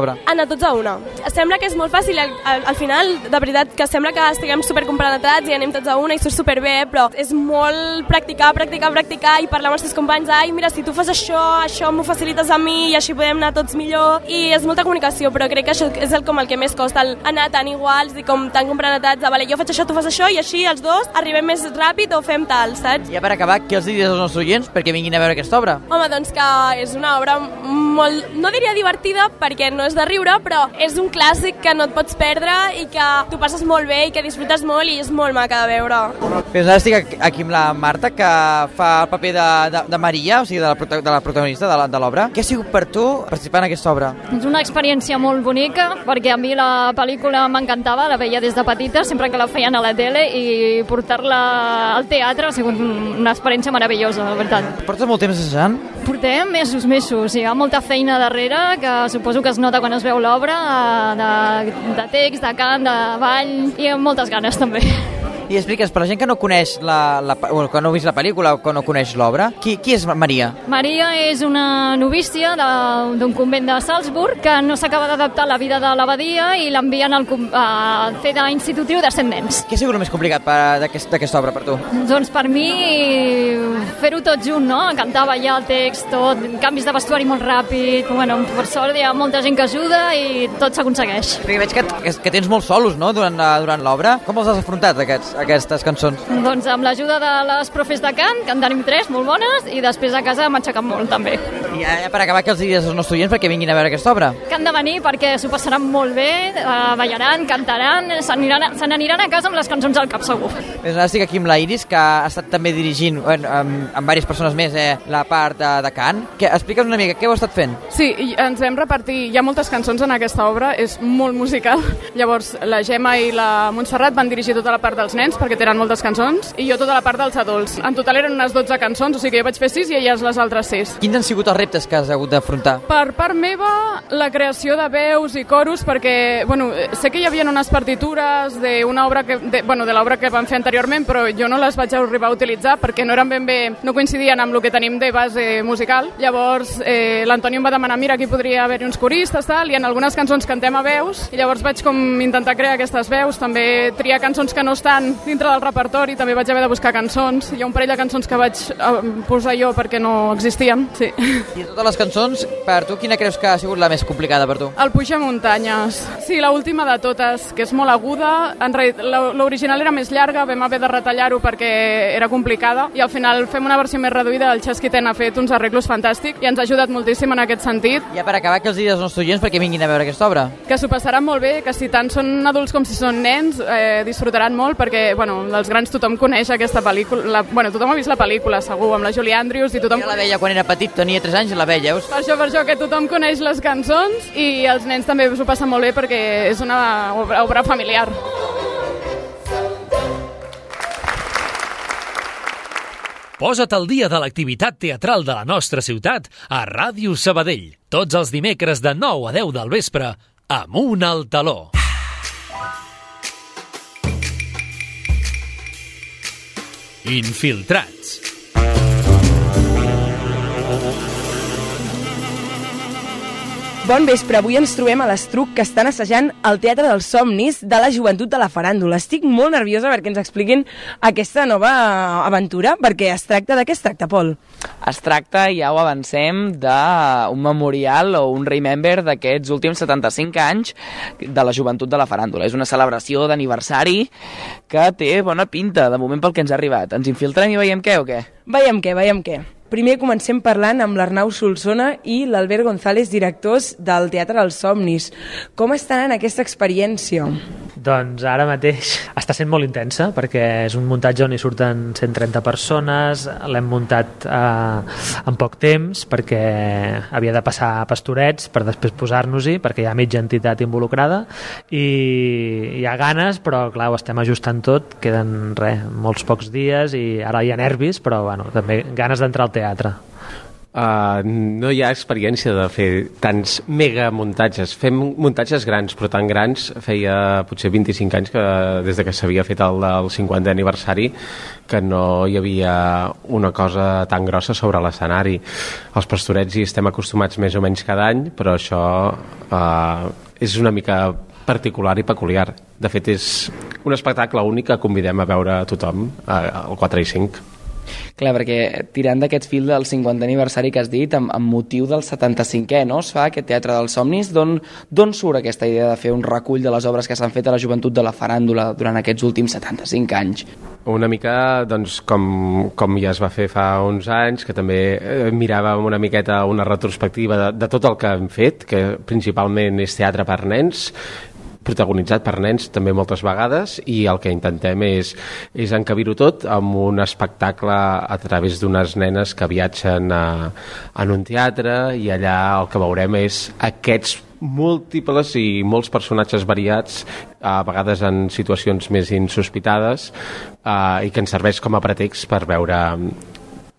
obra? Anar tots a una. Sembla que és molt fàcil, al, al, al final, de veritat, que sembla que estiguem supercompenetrats i anem tots a una i surt superbé, però és molt practicar, practicar, practicar i parlar amb els teus companys, ai, mira, si tu fas això, això m'ho facilites a mi i així podem anar tots millor. I és molta comunicació, però crec que això és el, com el que més costa, el anar tan iguals i com tan compenetrats, de, vale, jo faig això, tu fas això i així els dos arribem més ràpid o fem tal, saps? Ja per acabar, què els diries als nostres oients perquè vinguin a veure aquesta obra? Home, doncs que és una obra molt, no diria divertida perquè no és de riure, però és un clàssic que no et pots perdre i que tu passes molt bé i que disfrutes molt i és molt maca de veure. Doncs ara estic aquí amb la Marta, que fa el paper de, de, de Maria, o sigui, de la, de la protagonista de la- de l'obra. Què ha sigut per tu participar en aquesta obra? És una experiència molt bonica, perquè a mi la pel·lícula m'encantava, la veia des de petita, sempre que la feien a la tele, i portar-la al teatre ha sigut una experiència meravellosa, la veritat. Portes molt temps assajant? Portem mesos, mesos, hi ha molta feina darrere, que suposo que es nota quan es veu l'obra, de, de text, de cant, de ball, i amb moltes ganes també. I expliques, per la gent que no coneix la, la, bueno, que no ha vist la pel·lícula o que no coneix l'obra, qui, qui és Maria? Maria és una novícia d'un convent de Salzburg que no s'acaba d'adaptar a la vida de l'abadia i l'envien al a fer d'institutiu de 100 nens. Què ha sigut el més complicat d'aquesta obra per tu? Doncs per mi fer-ho tot junt, no? Cantar, ballar, el text, tot, canvis de vestuari molt ràpid, bueno, per sort hi ha molta gent que ajuda i tot s'aconsegueix. Perquè veig que, que, que tens molts solos, no?, durant, durant l'obra. Com els has afrontat, aquests, aquestes cançons? Doncs amb l'ajuda de les profes de cant, que en tenim tres molt bones, i després a casa m'ha aixecat molt també. I ja, ja per acabar, què els diries als nostres oients perquè vinguin a veure aquesta obra? Que han de venir perquè s'ho passaran molt bé, eh, ballaran, cantaran, se n'aniran a casa amb les cançons al cap segur. Bé, ara estic aquí amb la Iris, que ha estat també dirigint, bueno, amb, amb diverses persones més, eh, la part de, de cant. Que, Explica'ns una mica, què heu estat fent? Sí, i ens vam repartir, hi ha moltes cançons en aquesta obra, és molt musical. Llavors, la Gemma i la Montserrat van dirigir tota la part dels nens, perquè tenen moltes cançons, i jo tota la part dels adults. En total eren unes 12 cançons, o sigui que jo vaig fer 6 i elles les altres 6. Quins han sigut els reptes que has hagut d'afrontar? Per part meva, la creació de veus i coros, perquè, bueno, sé que hi havia unes partitures d'una obra que, de, bueno, de l'obra que vam fer anteriorment, però jo no les vaig arribar a utilitzar perquè no eren ben bé, no coincidien amb el que tenim de base musical. Llavors, eh, l'Antoni em va demanar, mira, aquí podria haver uns coristes, tal, i en algunes cançons cantem a veus, i llavors vaig com intentar crear aquestes veus, també triar cançons que no estan dintre del repertori, també vaig haver de buscar cançons. Hi ha un parell de cançons que vaig eh, posar jo perquè no existien, sí. I de totes les cançons, per tu, quina creus que ha sigut la més complicada per tu? El Puja Muntanyes. Sí, la última de totes, que és molt aguda. En realitat, l'original era més llarga, vam haver de retallar-ho perquè era complicada i al final fem una versió més reduïda. El Xesquiten ha fet uns arreglos fantàstics i ens ha ajudat moltíssim en aquest sentit. Ja per acabar, què els diries als nostres oients perquè vinguin a veure aquesta obra? Que s'ho passaran molt bé, que si tant són adults com si són nens, eh, disfrutaran molt perquè, bueno, dels grans tothom coneix aquesta pel·lícula. La, bueno, tothom ha vist la pel·lícula, segur, amb la Julie Andrews i tothom... Jo la veia quan era petit, tenia 3 anys i la veia, veus? Per això, per això, que tothom coneix les cançons i els nens també s'ho passen molt bé perquè és una obra, obra familiar. Posa't al dia de l'activitat teatral de la nostra ciutat a Ràdio Sabadell. Tots els dimecres de 9 a 10 del vespre, amunt al taló. Infiltrats. Bon vespre, avui ens trobem a l'Estruc que estan assajant el Teatre dels Somnis de la Joventut de la Faràndula. Estic molt nerviosa perquè ens expliquin aquesta nova aventura, perquè es tracta de què es tracta, Pol? Es tracta, ja ho avancem, d'un memorial o un remember d'aquests últims 75 anys de la joventut de la faràndula. És una celebració d'aniversari que té bona pinta, de moment pel que ens ha arribat. Ens infiltrem i veiem què o què? Veiem què, veiem què. Primer comencem parlant amb l'Arnau Solsona i l'Albert González, directors del Teatre dels Somnis. Com estan en aquesta experiència? Doncs ara mateix està sent molt intensa perquè és un muntatge on hi surten 130 persones, l'hem muntat eh, en poc temps perquè havia de passar pastorets per després posar-nos-hi perquè hi ha mitja entitat involucrada i hi ha ganes però clar, ho estem ajustant tot, queden res, molts pocs dies i ara hi ha nervis però bueno, també ganes d'entrar al teatre. Uh, no hi ha experiència de fer tants mega muntatges. Fem muntatges grans, però tan grans feia potser 25 anys que des de que s'havia fet el del 50 aniversari que no hi havia una cosa tan grossa sobre l'escenari. Els pastorets hi estem acostumats més o menys cada any, però això uh, és una mica particular i peculiar. De fet, és un espectacle únic que convidem a veure a tothom, el 4 i 5. Clar, perquè tirant d'aquest fil del 50 aniversari que has dit, amb, amb motiu del 75è, no? Es fa aquest Teatre dels Somnis. D'on surt aquesta idea de fer un recull de les obres que s'han fet a la joventut de la faràndula durant aquests últims 75 anys? Una mica, doncs, com, com ja es va fer fa uns anys, que també eh, miràvem una miqueta una retrospectiva de, de tot el que hem fet, que principalment és teatre per nens, protagonitzat per nens també moltes vegades i el que intentem és, és encabir-ho tot amb un espectacle a través d'unes nenes que viatgen a, en un teatre i allà el que veurem és aquests múltiples i molts personatges variats, a vegades en situacions més insospitades, eh, i que ens serveix com a pretext per veure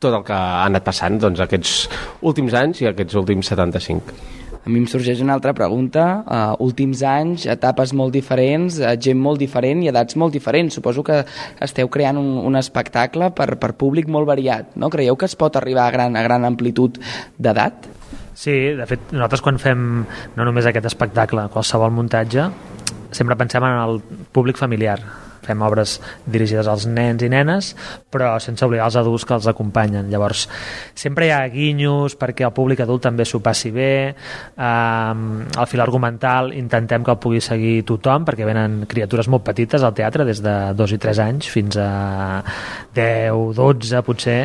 tot el que ha anat passant doncs, aquests últims anys i aquests últims 75. A mi em sorgeix una altra pregunta. Uh, últims anys, etapes molt diferents, uh, gent molt diferent i edats molt diferents. Suposo que esteu creant un, un espectacle per, per públic molt variat. No? Creieu que es pot arribar a gran, a gran amplitud d'edat? Sí, de fet, nosaltres quan fem no només aquest espectacle, qualsevol muntatge, sempre pensem en el públic familiar fem obres dirigides als nens i nenes, però sense oblidar els adults que els acompanyen. Llavors, sempre hi ha guinyos perquè el públic adult també s'ho passi bé, eh, el fil argumental intentem que el pugui seguir tothom, perquè venen criatures molt petites al teatre, des de 2 i 3 anys fins a 10, 12 potser,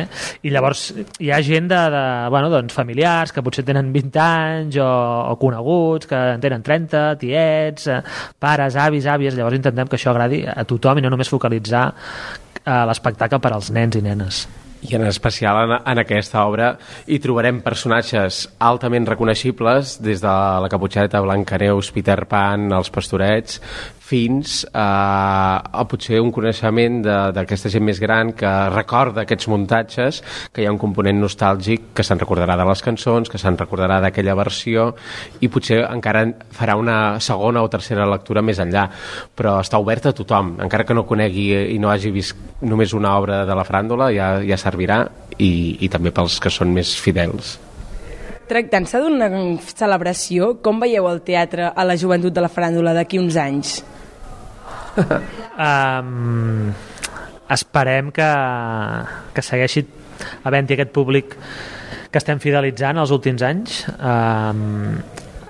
i llavors hi ha gent de, de bueno, doncs, familiars que potser tenen 20 anys o, o coneguts que en tenen 30, tiets, eh, pares, avis, àvies, llavors intentem que això agradi a tothom i no només focalitzar eh, l'espectacle per als nens i nenes. I en especial en, en aquesta obra hi trobarem personatges altament reconeixibles des de la Caputxeta, Blancaneus, Peter Pan, els Pastorets, fins a, a potser un coneixement d'aquesta gent més gran que recorda aquests muntatges, que hi ha un component nostàlgic que se'n recordarà de les cançons, que se'n recordarà d'aquella versió i potser encara farà una segona o tercera lectura més enllà, però està obert a tothom, encara que no conegui i no hagi vist només una obra de la fràndula, ja, ja servirà i, i també pels que són més fidels. Tractant-se d'una celebració, com veieu el teatre a la joventut de la faràndula d'aquí uns anys? um, esperem que, que segueixi havent-hi aquest públic que estem fidelitzant els últims anys. Um,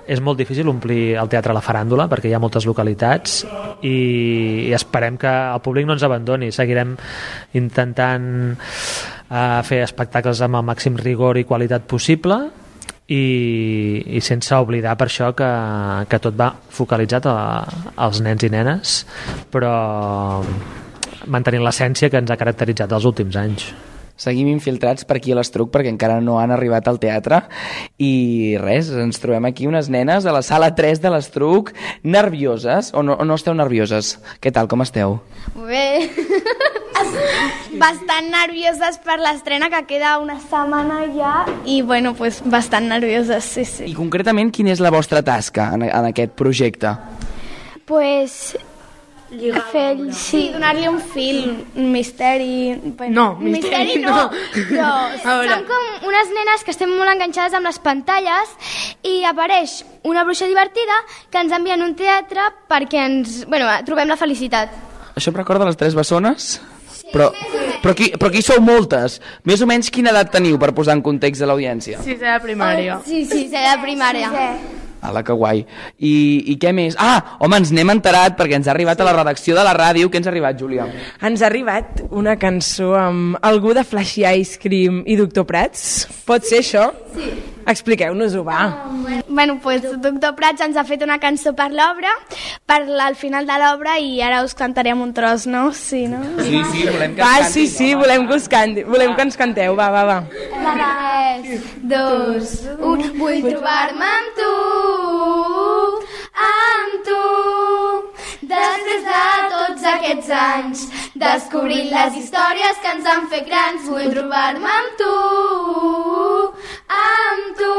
és molt difícil omplir el teatre a la faràndula perquè hi ha moltes localitats i, i esperem que el públic no ens abandoni. Seguirem intentant uh, fer espectacles amb el màxim rigor i qualitat possible i, i sense oblidar per això que, que tot va focalitzat a, als nens i nenes però mantenint l'essència que ens ha caracteritzat els últims anys seguim infiltrats per aquí a l'Estruc perquè encara no han arribat al teatre i res, ens trobem aquí unes nenes a la sala 3 de l'Estruc nervioses o no, o no esteu nervioses? Què tal, com esteu? Bé, bastant nervioses per l'estrena que queda una setmana ja i bueno, pues bastant nervioses, sí, sí. I concretament quina és la vostra tasca en, en aquest projecte? Pues fer, sí, donar-li un fil, un misteri... Bueno, no, misteri, misteri no. no. Però som com unes nenes que estem molt enganxades amb les pantalles i apareix una bruixa divertida que ens envia en un teatre perquè ens, bueno, trobem la felicitat. Això em recorda les tres bessones? Però, però, aquí, però aquí sou moltes. Més o menys quina edat teniu per posar en context de l'audiència? Sí, de primària. Oh, sí, sí, de primària. Sí. Ala, que guai. I, I què més? Ah, home, ens n'hem enterat perquè ens ha arribat sí. a la redacció de la ràdio. Què ens ha arribat, Júlia? Ens ha arribat una cançó amb algú de Flashy Ice Cream i Doctor Prats. Pot ser això? Sí. Expliqueu-nos-ho, va. Bueno, pues, Doctor Prats ens ha fet una cançó per l'obra, per al final de l'obra, i ara us cantarem un tros, no? Sí, no? Sí, sí, volem que Va, es sí, sí, volem que us canti, volem que ens canteu, va, va, va. Tres, dos, un. Vull trobar-me amb tu, amb tu. Després de tots aquests anys, descobrint les històries que ens han fet grans, vull trobar-me amb tu, amb tu.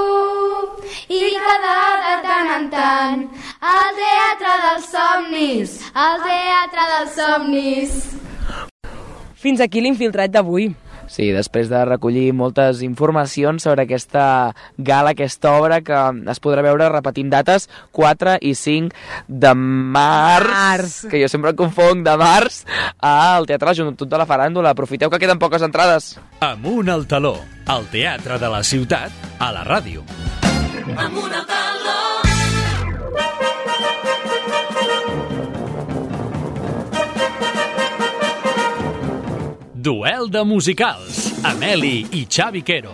I quedar de tant en tant al teatre dels somnis, al teatre dels somnis. Fins aquí l'infiltrat d'avui. Sí, després de recollir moltes informacions sobre aquesta gala, aquesta obra, que es podrà veure repetint dates 4 i 5 de març, març. que jo sempre em confonc, de març, al Teatre La Joventut de la Faràndula. Aprofiteu que queden poques entrades. Amunt al taló, al teatre de la ciutat, a la ràdio. Amunt al taló. Duel de musicals, Ameli i Xavi Quero.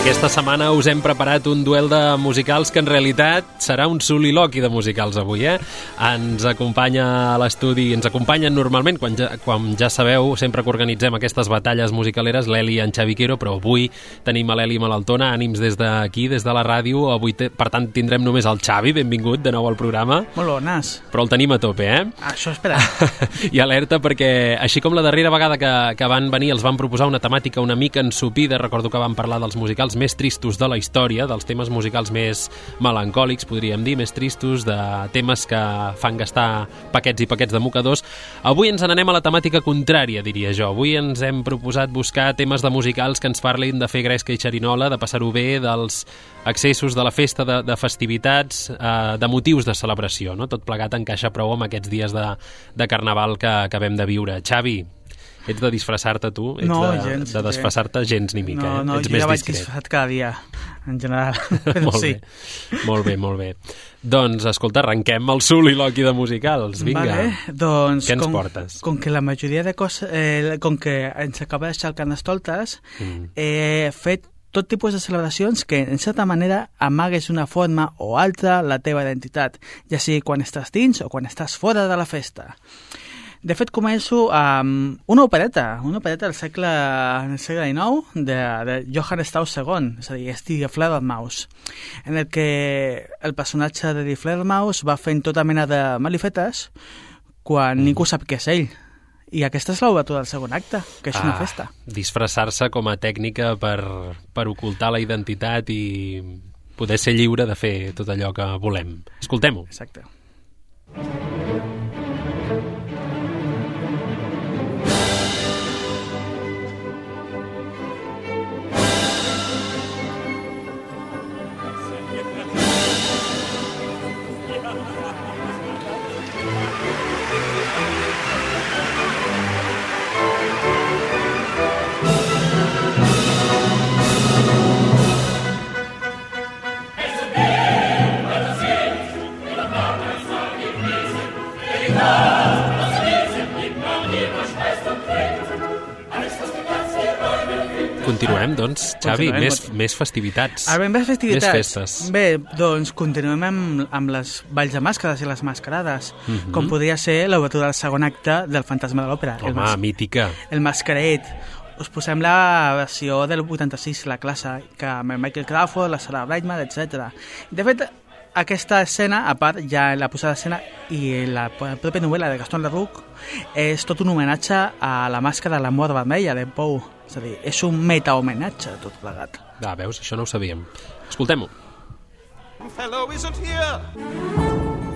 Aquesta setmana us hem preparat un duel de musicals que en realitat serà un soliloqui de musicals avui, eh? Ens acompanya a l'estudi, ens acompanyen normalment, quan ja, quan ja sabeu, sempre que organitzem aquestes batalles musicaleres, l'Eli i en Xavi Quero, però avui tenim a l'Eli Malaltona, ànims des d'aquí, des de la ràdio, avui, te, per tant, tindrem només el Xavi, benvingut de nou al programa. Molt bones. Però el tenim a tope, eh? Això espera. I alerta perquè, així com la darrera vegada que, que van venir els van proposar una temàtica una mica ensupida, recordo que van parlar dels musicals més tristos de la història, dels temes musicals més melancòlics, podríem dir, més tristos, de temes que fan gastar paquets i paquets de mocadors. Avui ens n'anem a la temàtica contrària, diria jo. Avui ens hem proposat buscar temes de musicals que ens parlin de fer gresca i xerinola, de passar-ho bé, dels accessos de la festa, de, de festivitats, eh, de motius de celebració. No? Tot plegat encaixa prou amb aquests dies de, de carnaval que acabem de viure. Xavi, ets de disfressar-te tu? Ets No, de, gens, de disfressar-te gens ni mica, no, eh? no, Ets jo més ja vaig discret. disfressat cada dia, en general. Però molt sí. bé, molt bé, molt bé. Doncs, escolta, arrenquem el soliloqui de musicals. Vinga, Vale, doncs, què ens com, portes? Com que la majoria de coses... Eh, com que ens acaba de deixar el Carnestoltes, Mm. he fet tot tipus de celebracions que, en certa manera, amagues una forma o altra la teva identitat, ja sigui quan estàs dins o quan estàs fora de la festa. De fet, començo amb una opereta, una opereta del segle, del segle XIX de, de Johann Strauss II, és a dir, és Die Fledermaus, en el que el personatge de Fledermaus va fent tota mena de malifetes quan ningú sap què és ell. I aquesta és l'obertura del segon acte, que és una Ah, festa. Disfressar-se com a tècnica per, per ocultar la identitat i poder ser lliure de fer tot allò que volem. Escoltem-ho. Exacte. Continuem, doncs, Xavi, Continuem, més, més festivitats. Ara ben més festivitats. Més festes. Bé, doncs continuem amb, amb les balls de màscares i les mascarades, Mhm. com podria ser l'obertura del segon acte del Fantasma de l'Òpera. el Home, mas- mítica. El Masquerade. Us posem la versió del 86, la classe, que amb el Michael Crawford, la Sarah Brightman, etc. De fet, aquesta escena, a part, ja la posada d'escena i la pròpia novel·la de Gaston Leroux, és tot un homenatge a la màscara de la mort vermella de Poe. És a dir, és un meta-homenatge tot plegat. Ah, veus, això no ho sabíem. Escoltem-ho. Fellow isn't here.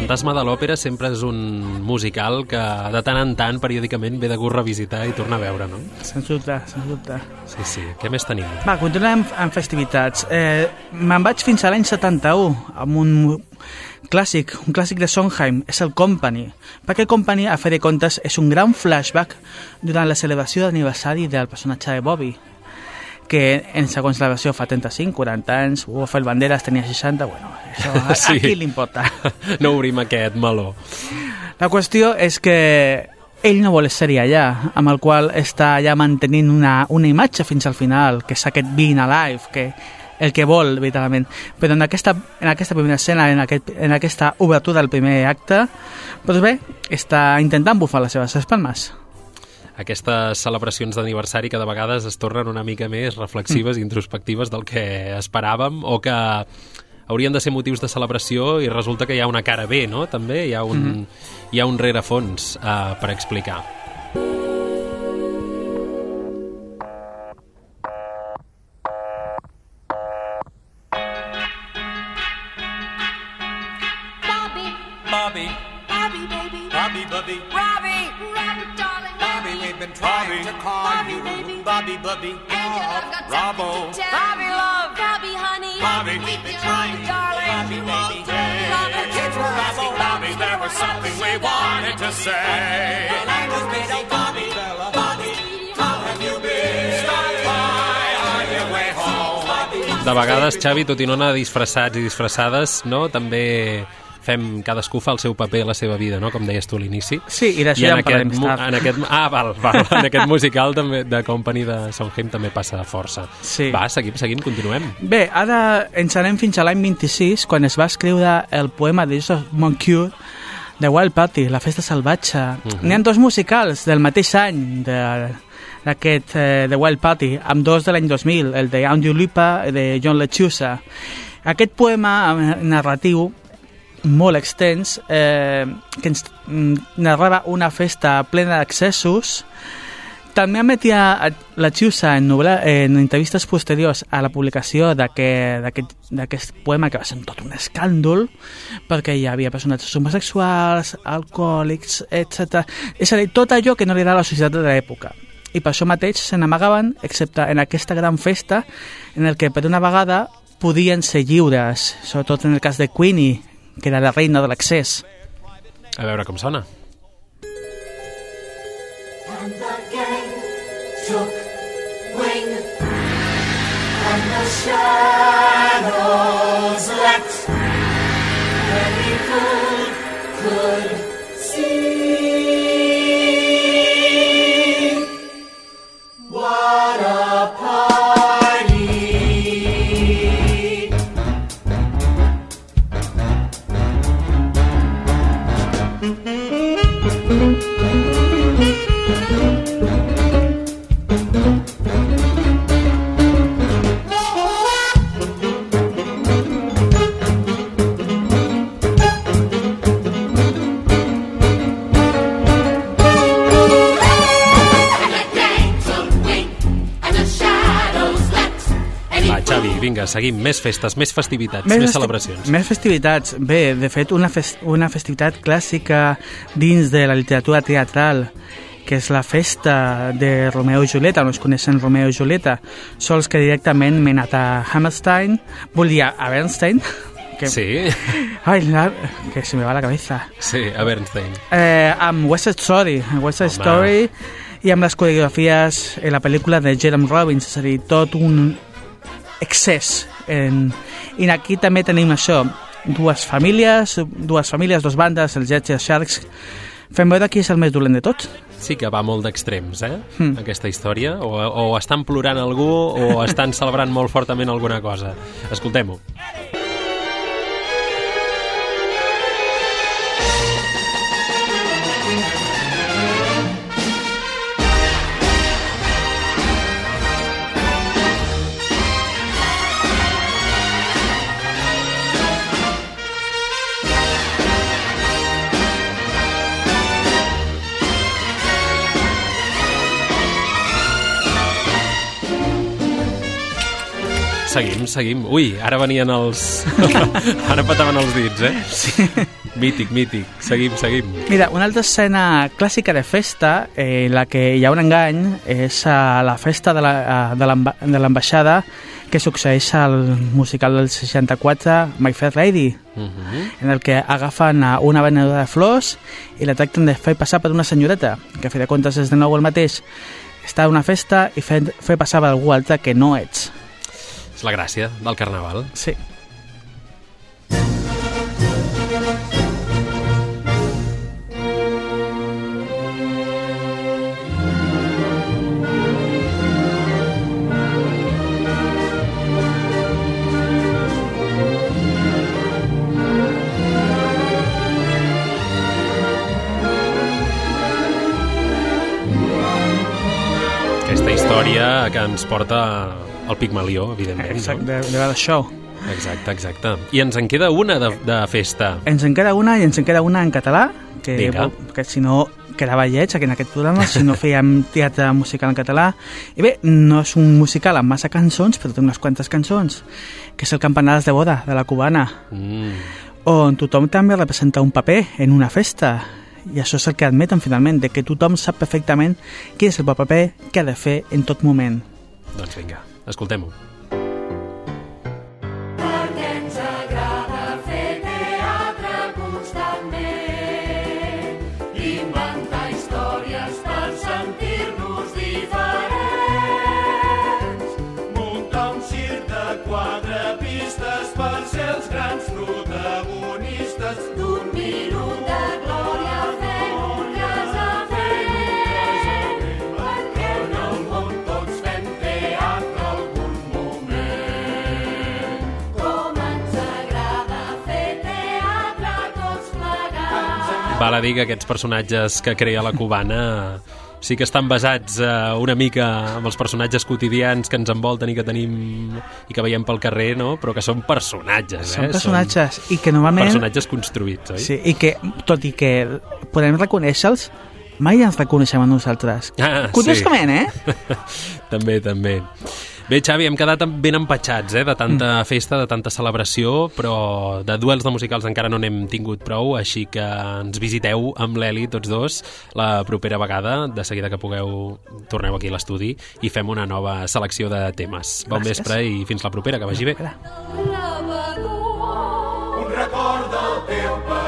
Fantasma de l'Òpera sempre és un musical que de tant en tant, periòdicament, ve de gust revisitar i tornar a veure, no? Sens dubte, sens dubte. Sí, sí. Què més tenim? Va, continuem amb festivitats. Eh, Me'n vaig fins a l'any 71 amb un clàssic, un clàssic de Sondheim, és el Company. Perquè Company, a fer de comptes, és un gran flashback durant la celebració d'aniversari del personatge de Bobby que en segons la versió fa 35, 40 anys, Rafael Banderas tenia 60, bueno, això a, Sí. a qui li importa? No obrim aquest meló. La qüestió és que ell no vol ser allà, amb el qual està ja mantenint una, una imatge fins al final, que és aquest being alive, que el que vol, literalment. Però en aquesta, en aquesta primera escena, en, aquest, en aquesta obertura del primer acte, doncs bé, està intentant bufar les seves espalmes. Aquestes celebracions d'aniversari que de vegades es tornen una mica més reflexives i introspectives del que esperàvem o que haurien de ser motius de celebració i resulta que hi ha una cara B, no? També hi ha un, Mhm. hi ha un rerefons uh, per explicar. Bobby. Bobby. Bobby, baby. Bobby, Bobby. Been trying to call Bobby, you. Baby. Bobby, Bobby. Angel, I've got Robbo. Bobby, love. Bobby, honey. Bobby, we've been trying, darling. Bobby, baby. Bobby, kids were asking Bobby, there was something we wanted to say. The line was busy, Bobby. Bobby, how have you been? Stop by on your way home. Bobby. De vegades, Xavi, tot i no anar disfressats i disfressades, no? també fem, cadascú fa el seu paper a la seva vida, no? com deies tu a l'inici. Sí, i d'això ja en tard. En aquest, ah, val, val. En aquest musical també, de Company de Sondheim també passa força. Sí. Va, seguim, seguim, continuem. Bé, ara ens anem fins a l'any 26, quan es va escriure el poema de Joseph Moncure, The Wild Party, la festa salvatge. Mhm. N'hi ha dos musicals del mateix any de d'aquest eh, The Wild Party, amb dos de l'any 2000, el de Andrew Lipa i de John Lechusa. Aquest poema eh, narratiu molt extens eh, que ens mm, narrava una festa plena d'accessos també admetia a- la Chiusa en, novel·la, en entrevistes posteriors a la publicació d'aquest poema que va ser tot un escàndol perquè hi havia personatges homosexuals, alcohòlics, etc. És a dir, tot allò que no li agrada a la societat de l'època. I per això mateix se n'amagaven, excepte en aquesta gran festa en el que per una vegada podien ser lliures, sobretot en el cas de Queenie, que era la reina de l'accés. A veure com sona. And the gang took wing, and the shadows seguim. Més festes, més festivitats, més, festi- celebracions. Més festivitats. Bé, de fet, una, fes una festivitat clàssica dins de la literatura teatral, que és la festa de Romeo i Julieta, no es coneixen Romeo i Julieta, sols que directament m'he anat a Hammerstein, dir a Bernstein, que... Sí, Ai, la... que se me va la cabeza. sí, a Bernstein. Eh, amb West Side Story, West Side Home. Story, i amb les coreografies en la pel·lícula de Jerome Robbins, és a dir, tot un excés. En... I aquí també tenim això, dues famílies, dues famílies, dos bandes, els Jets i els Sharks, fem veure qui és el més dolent de tots. Sí que va molt d'extrems, eh, Hmm. aquesta història. O, o estan plorant algú o estan celebrant molt fortament alguna cosa. Escoltem-ho. Seguim, seguim. Ui, ara venien els... ara petaven els dits, eh? Sí. Mític, mític. Seguim, seguim. Mira, una altra escena clàssica de festa, eh, en la que hi ha un engany, és a la festa de la- de l'amba- de l'ambaixada que succeeix al musical del 64, My Fair Lady, en el que agafen a una venedora de flors i la tracten de fer passar per una senyoreta, que a fi de comptes és de nou el mateix. Estar a una festa i fer, fer passar per algú altre que no ets. És la gràcia del carnaval. Sí. Història que ens porta al Pigmalió, evidentment. Exacte, no? de, de show. Exacte, exacte. I ens en queda una de, de festa. Ens en queda una i ens en queda una en català, que, Vinga. que si no quedava lleig aquí en aquest programa, si no fèiem teatre musical en català. I bé, no és un musical amb massa cançons, però té unes quantes cançons, que és el Campanades de boda, de la cubana, Mm. on tothom també representa un paper en una festa. I això és el que admeten finalment, de que tothom sap perfectament quin és el paper que ha de fer en tot moment. Doncs vinga, escoltem-ho. Val a dir que aquests personatges que crea la cubana sí que estan basats eh, una mica amb els personatges quotidians que ens envolten i que tenim i que veiem pel carrer, no? però que són personatges. Són eh? personatges i que normalment... Personatges construïts, oi? Sí, i que, tot i que podem reconèixer-los, mai ens reconeixem a nosaltres. Ah, Curiosament, sí. eh? també, també. Bé, Xavi, hem quedat ben empatxats eh, de tanta festa, de tanta celebració, però de duels de musicals encara no n'hem tingut prou, així que ens visiteu amb l'Eli, tots dos, la propera vegada, de seguida que pugueu, torneu aquí a l'estudi i fem una nova selecció de temes. Bon Gràcies. vespre i fins la propera, que vagi bé. Un record del teu paper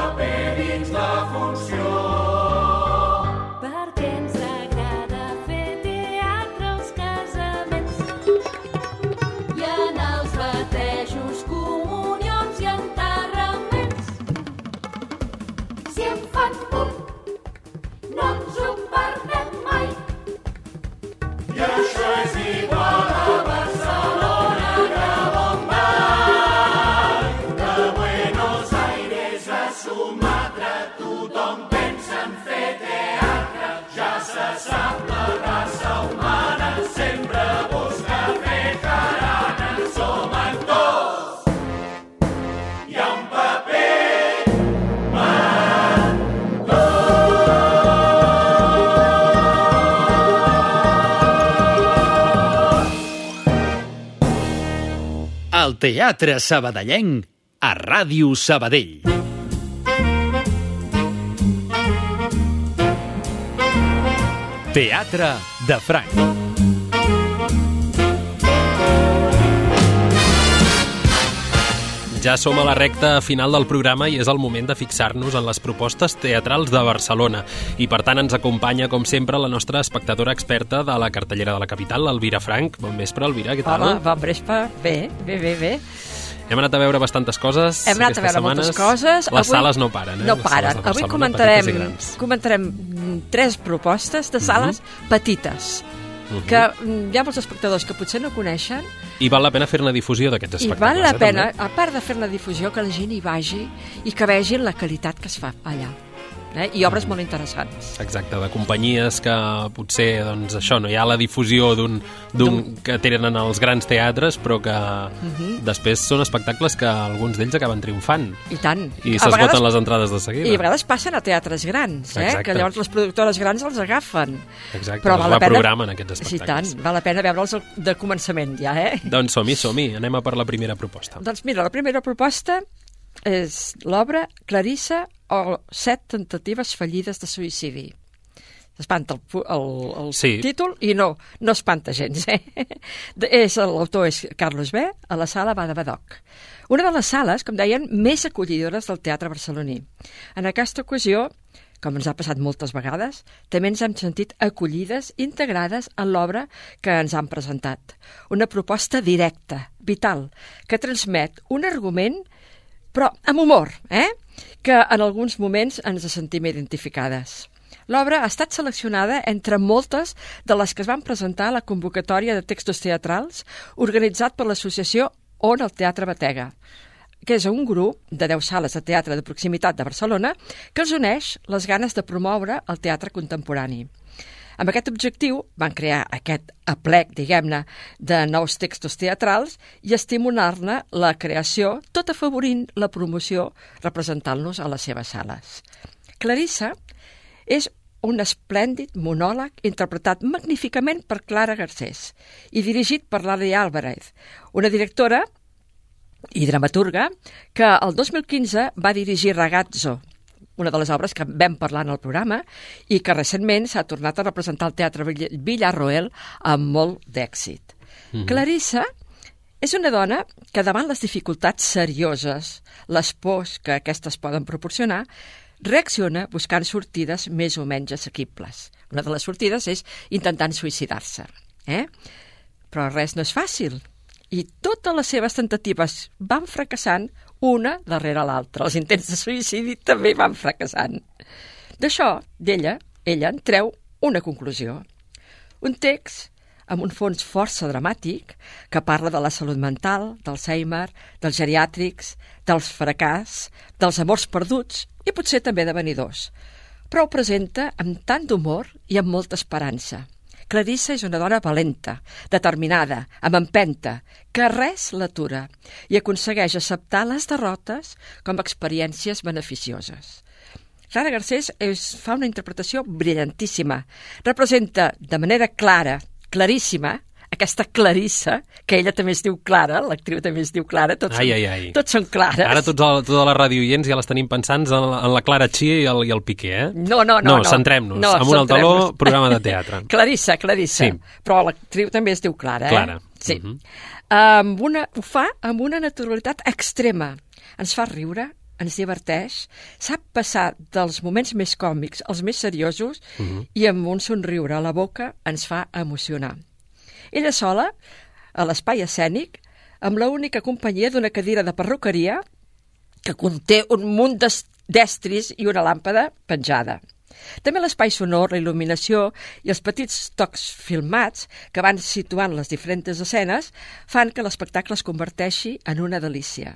Teatre Sabadellenc a Ràdio Sabadell. Teatre de Franc. Ja som a la recta final del programa i és el moment de fixar-nos en les propostes teatrals de Barcelona. I per tant ens acompanya, com sempre, la nostra espectadora experta de la cartellera de la capital, l'Elvira Frank. Bon vespre, Elvira, què tal? Hola, bon vespre. Bé, bé, bé, bé. Hem anat a veure bastantes coses Hem anat a veure moltes setmanes. coses. Les sales no paren, eh? No paren. Avui comentarem, comentarem tres propostes de sales petites Mhm. que mm, hi ha molts espectadors que potser no coneixen I val la pena fer-ne difusió d'aquests i espectacles, val la eh, pena, també? a part de fer la difusió, que la gent hi vagi i que vegin la qualitat que es fa allà. Eh? i obres molt interessants. Exacte, de companyies que potser, doncs això, no hi ha la difusió d'un que tenen els grans teatres, però que Mhm. després són espectacles que alguns d'ells acaben triomfant. I tant. I s'esgoten les entrades de seguida. I a vegades passen a teatres grans, eh? Exacte. que llavors les productores grans els agafen. Exacte, Però val la pena... reprogramen, aquests Sí, espectacles. tant, val la pena veure'ls de començament ja, eh? Doncs som-hi, som-hi. Anem a per la primera proposta. Doncs mira, la primera proposta és l'obra Clarissa o set tentatives fallides de suïcidi. Espanta el, el, el Sí. títol i no, no espanta gens. Eh? És, L'autor és Carlos B. a la sala Bada Badoc. Una de les sales, com deien, més acollidores del teatre barceloní. En aquesta ocasió, com ens ha passat moltes vegades, també ens hem sentit acollides, integrades en l'obra que ens han presentat. Una proposta directa, vital, que transmet un argument però amb humor, eh? Que en alguns moments ens sentim identificades. L'obra ha estat seleccionada entre moltes de les que es van presentar a la convocatòria de textos teatrals organitzat per l'associació On el Teatre Batega, que és un grup de 10 sales de teatre de proximitat de Barcelona que els uneix les ganes de promoure el teatre contemporani. Amb aquest objectiu van crear aquest aplec, diguem-ne, de nous textos teatrals i estimular-ne la creació, tot afavorint la promoció representant-los a les seves sales. Clarissa és un esplèndid monòleg interpretat magníficament per Clara Garcés i dirigit per Lali Álvarez, una directora i dramaturga que el 2015 va dirigir Ragazzo, una de les obres que vam parlar en el programa i que recentment s'ha tornat a representar al Teatre Vill- Villarroel amb molt d'èxit. Mhm. Clarissa és una dona que davant les dificultats serioses, les pors que aquestes poden proporcionar, reacciona buscant sortides més o menys assequibles. Una de les sortides és intentant suïcidar-se. Eh? Però res no és fàcil. I totes les seves tentatives van fracassant una darrere l'altra. Els intents de suïcidi també van fracassant. D'això, d'ella, ella en treu una conclusió. Un text amb un fons força dramàtic que parla de la salut mental, d'Alzheimer, dels geriàtrics, dels fracàs, dels amors perduts i potser també de venidors. Però ho presenta amb tant d'humor i amb molta esperança. Clarissa és una dona valenta, determinada, amb empenta, que res l'atura i aconsegueix acceptar les derrotes com experiències beneficioses. Clara Garcés és, fa una interpretació brillantíssima. Representa de manera clara, claríssima, aquesta Clarissa, que ella també es diu Clara, l'actriu també es diu Clara, tots, Ai, són, ai, ai. tots són clares. Ara tots el, tota la ràdio oients ja les tenim pensants en, la- en la Clara Chia i el, i el Piqué, eh? No, no, no. No, no. centrem-nos. No, Amunt al taló, programa de teatre. Clarissa, Clarissa. Sí. Però l'actriu també es diu Clara, eh? Clara. Sí. Mhm. amb una, ho fa amb una naturalitat extrema. Ens fa riure, ens diverteix, sap passar dels moments més còmics als més seriosos Mhm. i amb un somriure a la boca ens fa emocionar. Ella sola, a l'espai escènic, amb la única companyia d'una cadira de perruqueria que conté un munt d'es- d'estris i una làmpada penjada. També l'espai sonor, la il·luminació i els petits tocs filmats que van situant les diferents escenes fan que l'espectacle es converteixi en una delícia.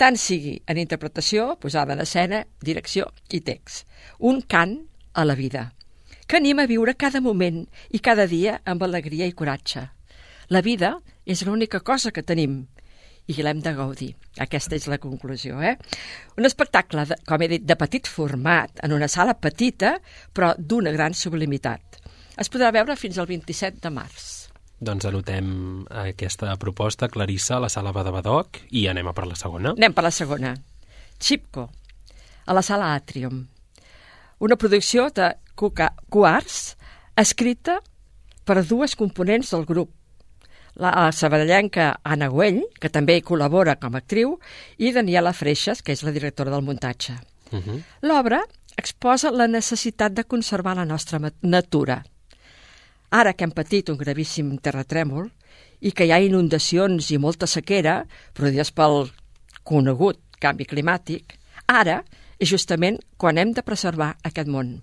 Tant sigui en interpretació, posada en escena, direcció i text. Un cant a la vida, que anima a viure cada moment i cada dia amb alegria i coratge. La vida és l'única cosa que tenim i l'hem de gaudir. Aquesta és la conclusió. Eh? Un espectacle, de, com he dit, de petit format, en una sala petita, però d'una gran sublimitat. Es podrà veure fins al 27 de març. Doncs anotem aquesta proposta, Clarissa, a la sala Badabadoc, i anem a per la segona. Anem per la segona. Chipco, a la sala Atrium. Una producció de Cuca Cuars, escrita per dues components del grup, la sabadellenca Anna Güell, que també hi col·labora com a actriu, i Daniela Freixas, que és la directora del muntatge. Uh -huh. L'obra exposa la necessitat de conservar la nostra natura. Ara que hem patit un gravíssim terratrèmol i que hi ha inundacions i molta sequera produïdes pel conegut canvi climàtic, ara és justament quan hem de preservar aquest món.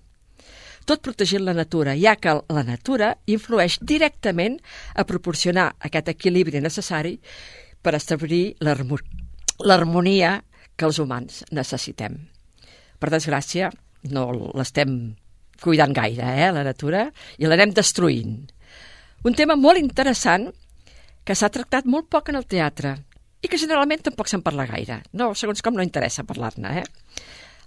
Tot protegint la natura, ja que la natura influeix directament a proporcionar aquest equilibri necessari per establir l'harmo- l'harmonia que els humans necessitem. Per desgràcia, no l'estem cuidant gaire, eh, la natura, i l'anem destruint. Un tema molt interessant que s'ha tractat molt poc en el teatre i que generalment tampoc se'n parla gaire. No, segons com no interessa parlar-ne, eh?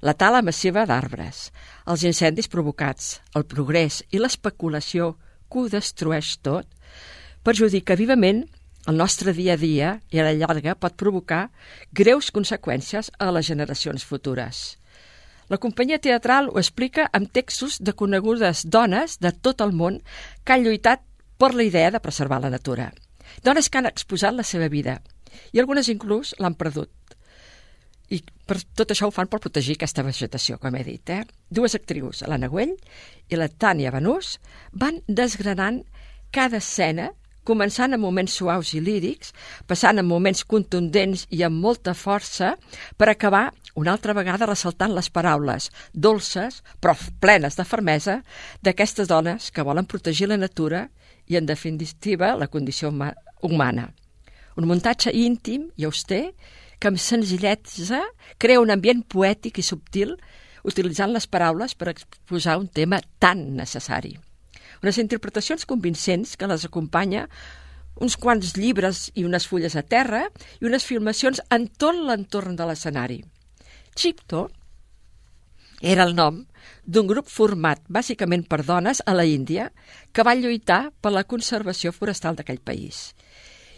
La tala massiva d'arbres, els incendis provocats, el progrés i l'especulació que ho destrueix tot, perjudica vivament el nostre dia a dia i a la llarga pot provocar greus conseqüències a les generacions futures. La companyia teatral ho explica amb textos de conegudes dones de tot el món que han lluitat per la idea de preservar la natura. Dones que han exposat la seva vida i algunes inclús l'han perdut. Per tot això ho fan per protegir aquesta vegetació, com he dit. Eh? Dues actrius, l'Anna Güell i la Tània Benús, van desgranant cada escena començant amb moments suaus i lírics, passant amb moments contundents i amb molta força, per acabar una altra vegada ressaltant les paraules dolces, però plenes de fermesa, d'aquestes dones que volen protegir la natura i, en definitiva, la condició huma humana. Un muntatge íntim i auster que amb senzillesa crea un ambient poètic i subtil utilitzant les paraules per exposar un tema tan necessari unes interpretacions convincents que les acompanya uns quants llibres i unes fulles a terra i unes filmacions en tot l'entorn de l'escenari. Chipto era el nom d'un grup format bàsicament per dones a la Índia que van lluitar per la conservació forestal d'aquell país.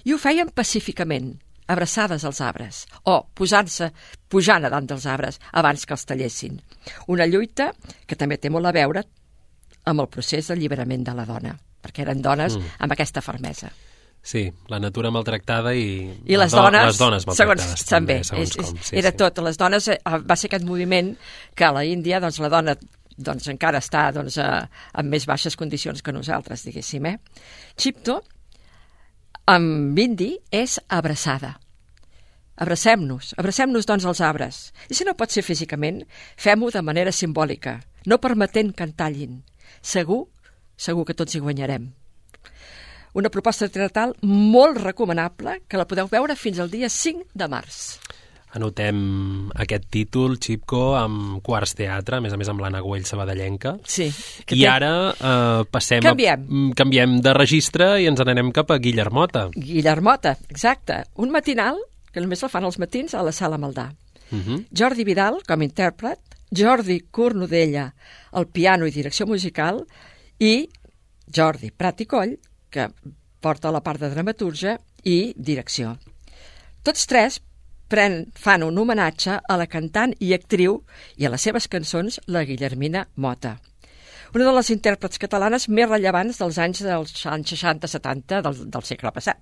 I ho feien pacíficament, abraçades als arbres, o posant-se, pujant a dalt dels arbres abans que els tallessin. Una lluita que també té molt a veure amb el procés d'alliberament de la dona, perquè eren dones mm. amb aquesta fermesa. Sí, la natura maltractada i, I les, dones, les dones maltractades segons, també. segons és, com. Sí, era sí. tot. Les dones, eh, va ser aquest moviment que a la Índia doncs, la dona doncs, encara està doncs, a, en més baixes condicions que nosaltres, diguéssim. Eh? Chipto, amb indi, és abraçada. Abracem-nos, abracem-nos doncs als arbres. I si no pot ser físicament, fem-ho de manera simbòlica, no permetent que en tallin. Segur, segur que tots hi guanyarem. Una proposta teatral molt recomanable que la podeu veure fins al dia 5 de març. Anotem aquest títol, Xipco, amb Quarts Teatre, a més a més amb l'Anna Güell Sabadellenca. Sí. I té- ara eh, passem Canviem. A, mm, canviem de registre i ens n'anem cap a Guillermota. Guillermota, exacte. Un matinal, que només el fan els matins a la Sala Maldà. Uh -huh. Jordi Vidal, com a intèrpret, Jordi Cornudella, al piano i direcció musical, i Jordi Prat i Coll, que porta la part de dramaturgia i direcció. Tots tres pren, fan un homenatge a la cantant i actriu i a les seves cançons, la Guillermina Mota. Una de les intèrprets catalanes més rellevants dels anys dels anys 60-70 del, del segle passat.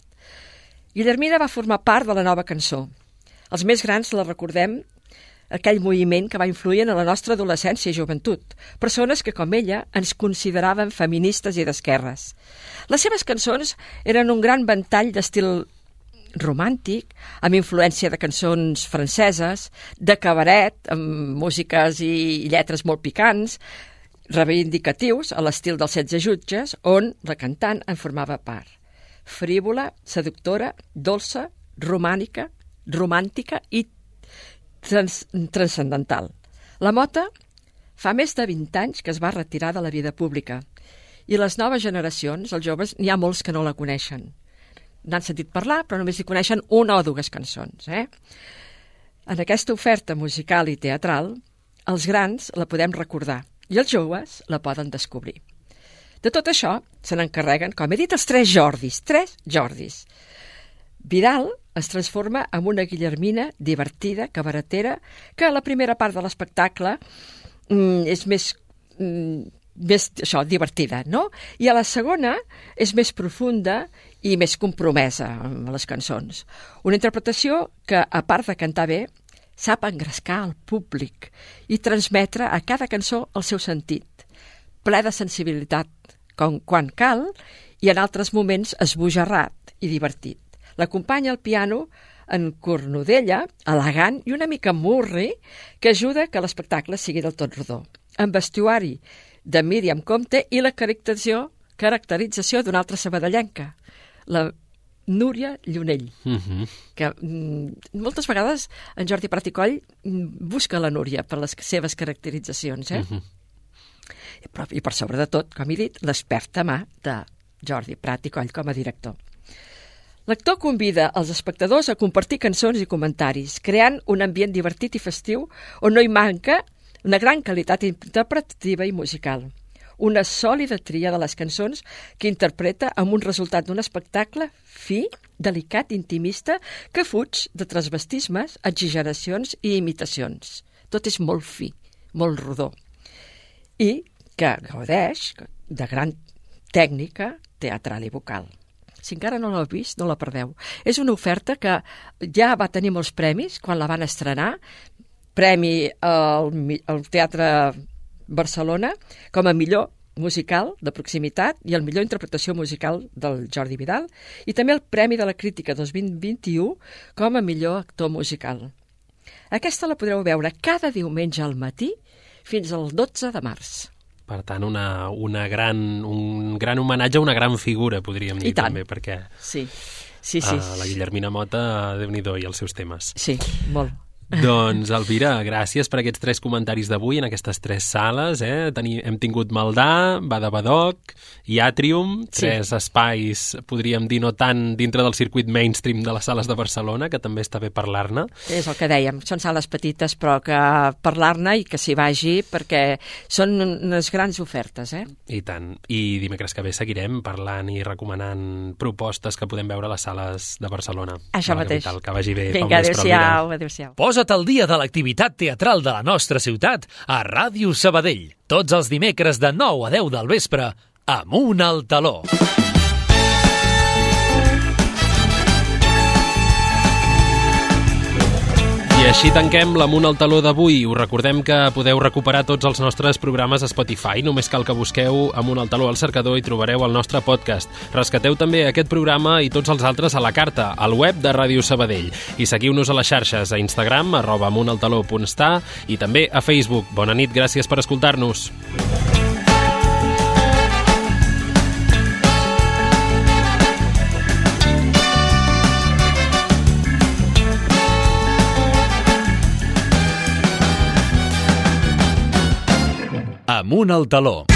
Guillermina va formar part de la nova cançó. Els més grans la recordem aquell moviment que va influir en la nostra adolescència i joventut. Persones que, com ella, ens consideraven feministes i d'esquerres. Les seves cançons eren un gran ventall d'estil romàntic, amb influència de cançons franceses, de cabaret, amb músiques i lletres molt picants, reivindicatius a l'estil dels setze jutges, on la cantant en formava part. Frívola, seductora, dolça, romànica, romàntica i trans transcendental. La Mota fa més de 20 anys que es va retirar de la vida pública i les noves generacions, els joves, n'hi ha molts que no la coneixen. N'han sentit parlar, però només hi coneixen una o dues cançons. Eh? En aquesta oferta musical i teatral, els grans la podem recordar i els joves la poden descobrir. De tot això se n'encarreguen, com he dit, els tres Jordis, tres Jordis. Vidal es transforma en una Guillermina divertida, cabaretera, que a la primera part de l'espectacle mm, és més, mm, més això, divertida, no? I a la segona és més profunda i més compromesa amb les cançons. Una interpretació que, a part de cantar bé, sap engrescar el públic i transmetre a cada cançó el seu sentit, ple de sensibilitat, com quan cal, i en altres moments esbojarrat i divertit. L'acompanya al piano en Cornudella, elegant i una mica murri, que ajuda que l'espectacle sigui del tot rodó. Amb vestuari de Míriam Comte i la caracterització, caracterització d'una altra sabadellenca, la Núria Llunell, Uh -huh. que mm, moltes vegades en Jordi Prat i Coll mm, busca la Núria per les seves caracteritzacions, eh? Uh -huh. I, però, I per sobre de tot, com he dit, l'experta mà de Jordi Prat i Coll com a director. L'actor convida els espectadors a compartir cançons i comentaris, creant un ambient divertit i festiu on no hi manca una gran qualitat interpretativa i musical. Una sòlida tria de les cançons que interpreta amb un resultat d'un espectacle fi, delicat, intimista, que fuig de transvestismes, exageracions i imitacions. Tot és molt fi, molt rodó. I que gaudeix de gran tècnica teatral i vocal. Si encara no l'heu vist, no la perdeu. És una oferta que ja va tenir molts premis quan la van estrenar, premi al, al Teatre Barcelona com a millor musical de proximitat i el millor interpretació musical del Jordi Vidal i també el Premi de la Crítica 2021 com a millor actor musical. Aquesta la podreu veure cada diumenge al matí fins al 12 de març. Per tant, una, una gran, un gran homenatge a una gran figura, podríem dir, també, perquè Sí, sí, sí. ah, la Guillermina Mota, déu nhi i els seus temes. Sí, molt. Doncs, Elvira, gràcies per aquests tres comentaris d'avui en aquestes tres sales. Eh? Teni, hem tingut Maldà, Badabadoc i Atrium, Sí. tres espais, podríem dir, no tant dintre del circuit mainstream de les sales de Barcelona, que també està bé parlar-ne. És el que dèiem, són sales petites però que parlar-ne i que s'hi vagi perquè són unes grans ofertes, eh? I tant. I dimecres que ve seguirem parlant i recomanant propostes que podem veure a les sales de Barcelona. Això mateix. Capital. Que vagi bé. Vinga, adéu-siau, adéu-siau. Posa't al dia de l'activitat teatral de la nostra ciutat a Ràdio Sabadell. Tots els dimecres de 9 a 10 del vespre, amunt al taló. Així tanquem l'Amunt al Taló d'avui. Us recordem que podeu recuperar tots els nostres programes a Spotify. Només cal que busqueu Amunt al Taló al cercador i trobareu el nostre podcast. Rescateu també aquest programa i tots els altres a la carta, al web de Ràdio Sabadell. I seguiu-nos a les xarxes, a Instagram, arroba amuntaltaló.sta i també a Facebook. Bona nit, gràcies per escoltar-nos. Amunt al taló.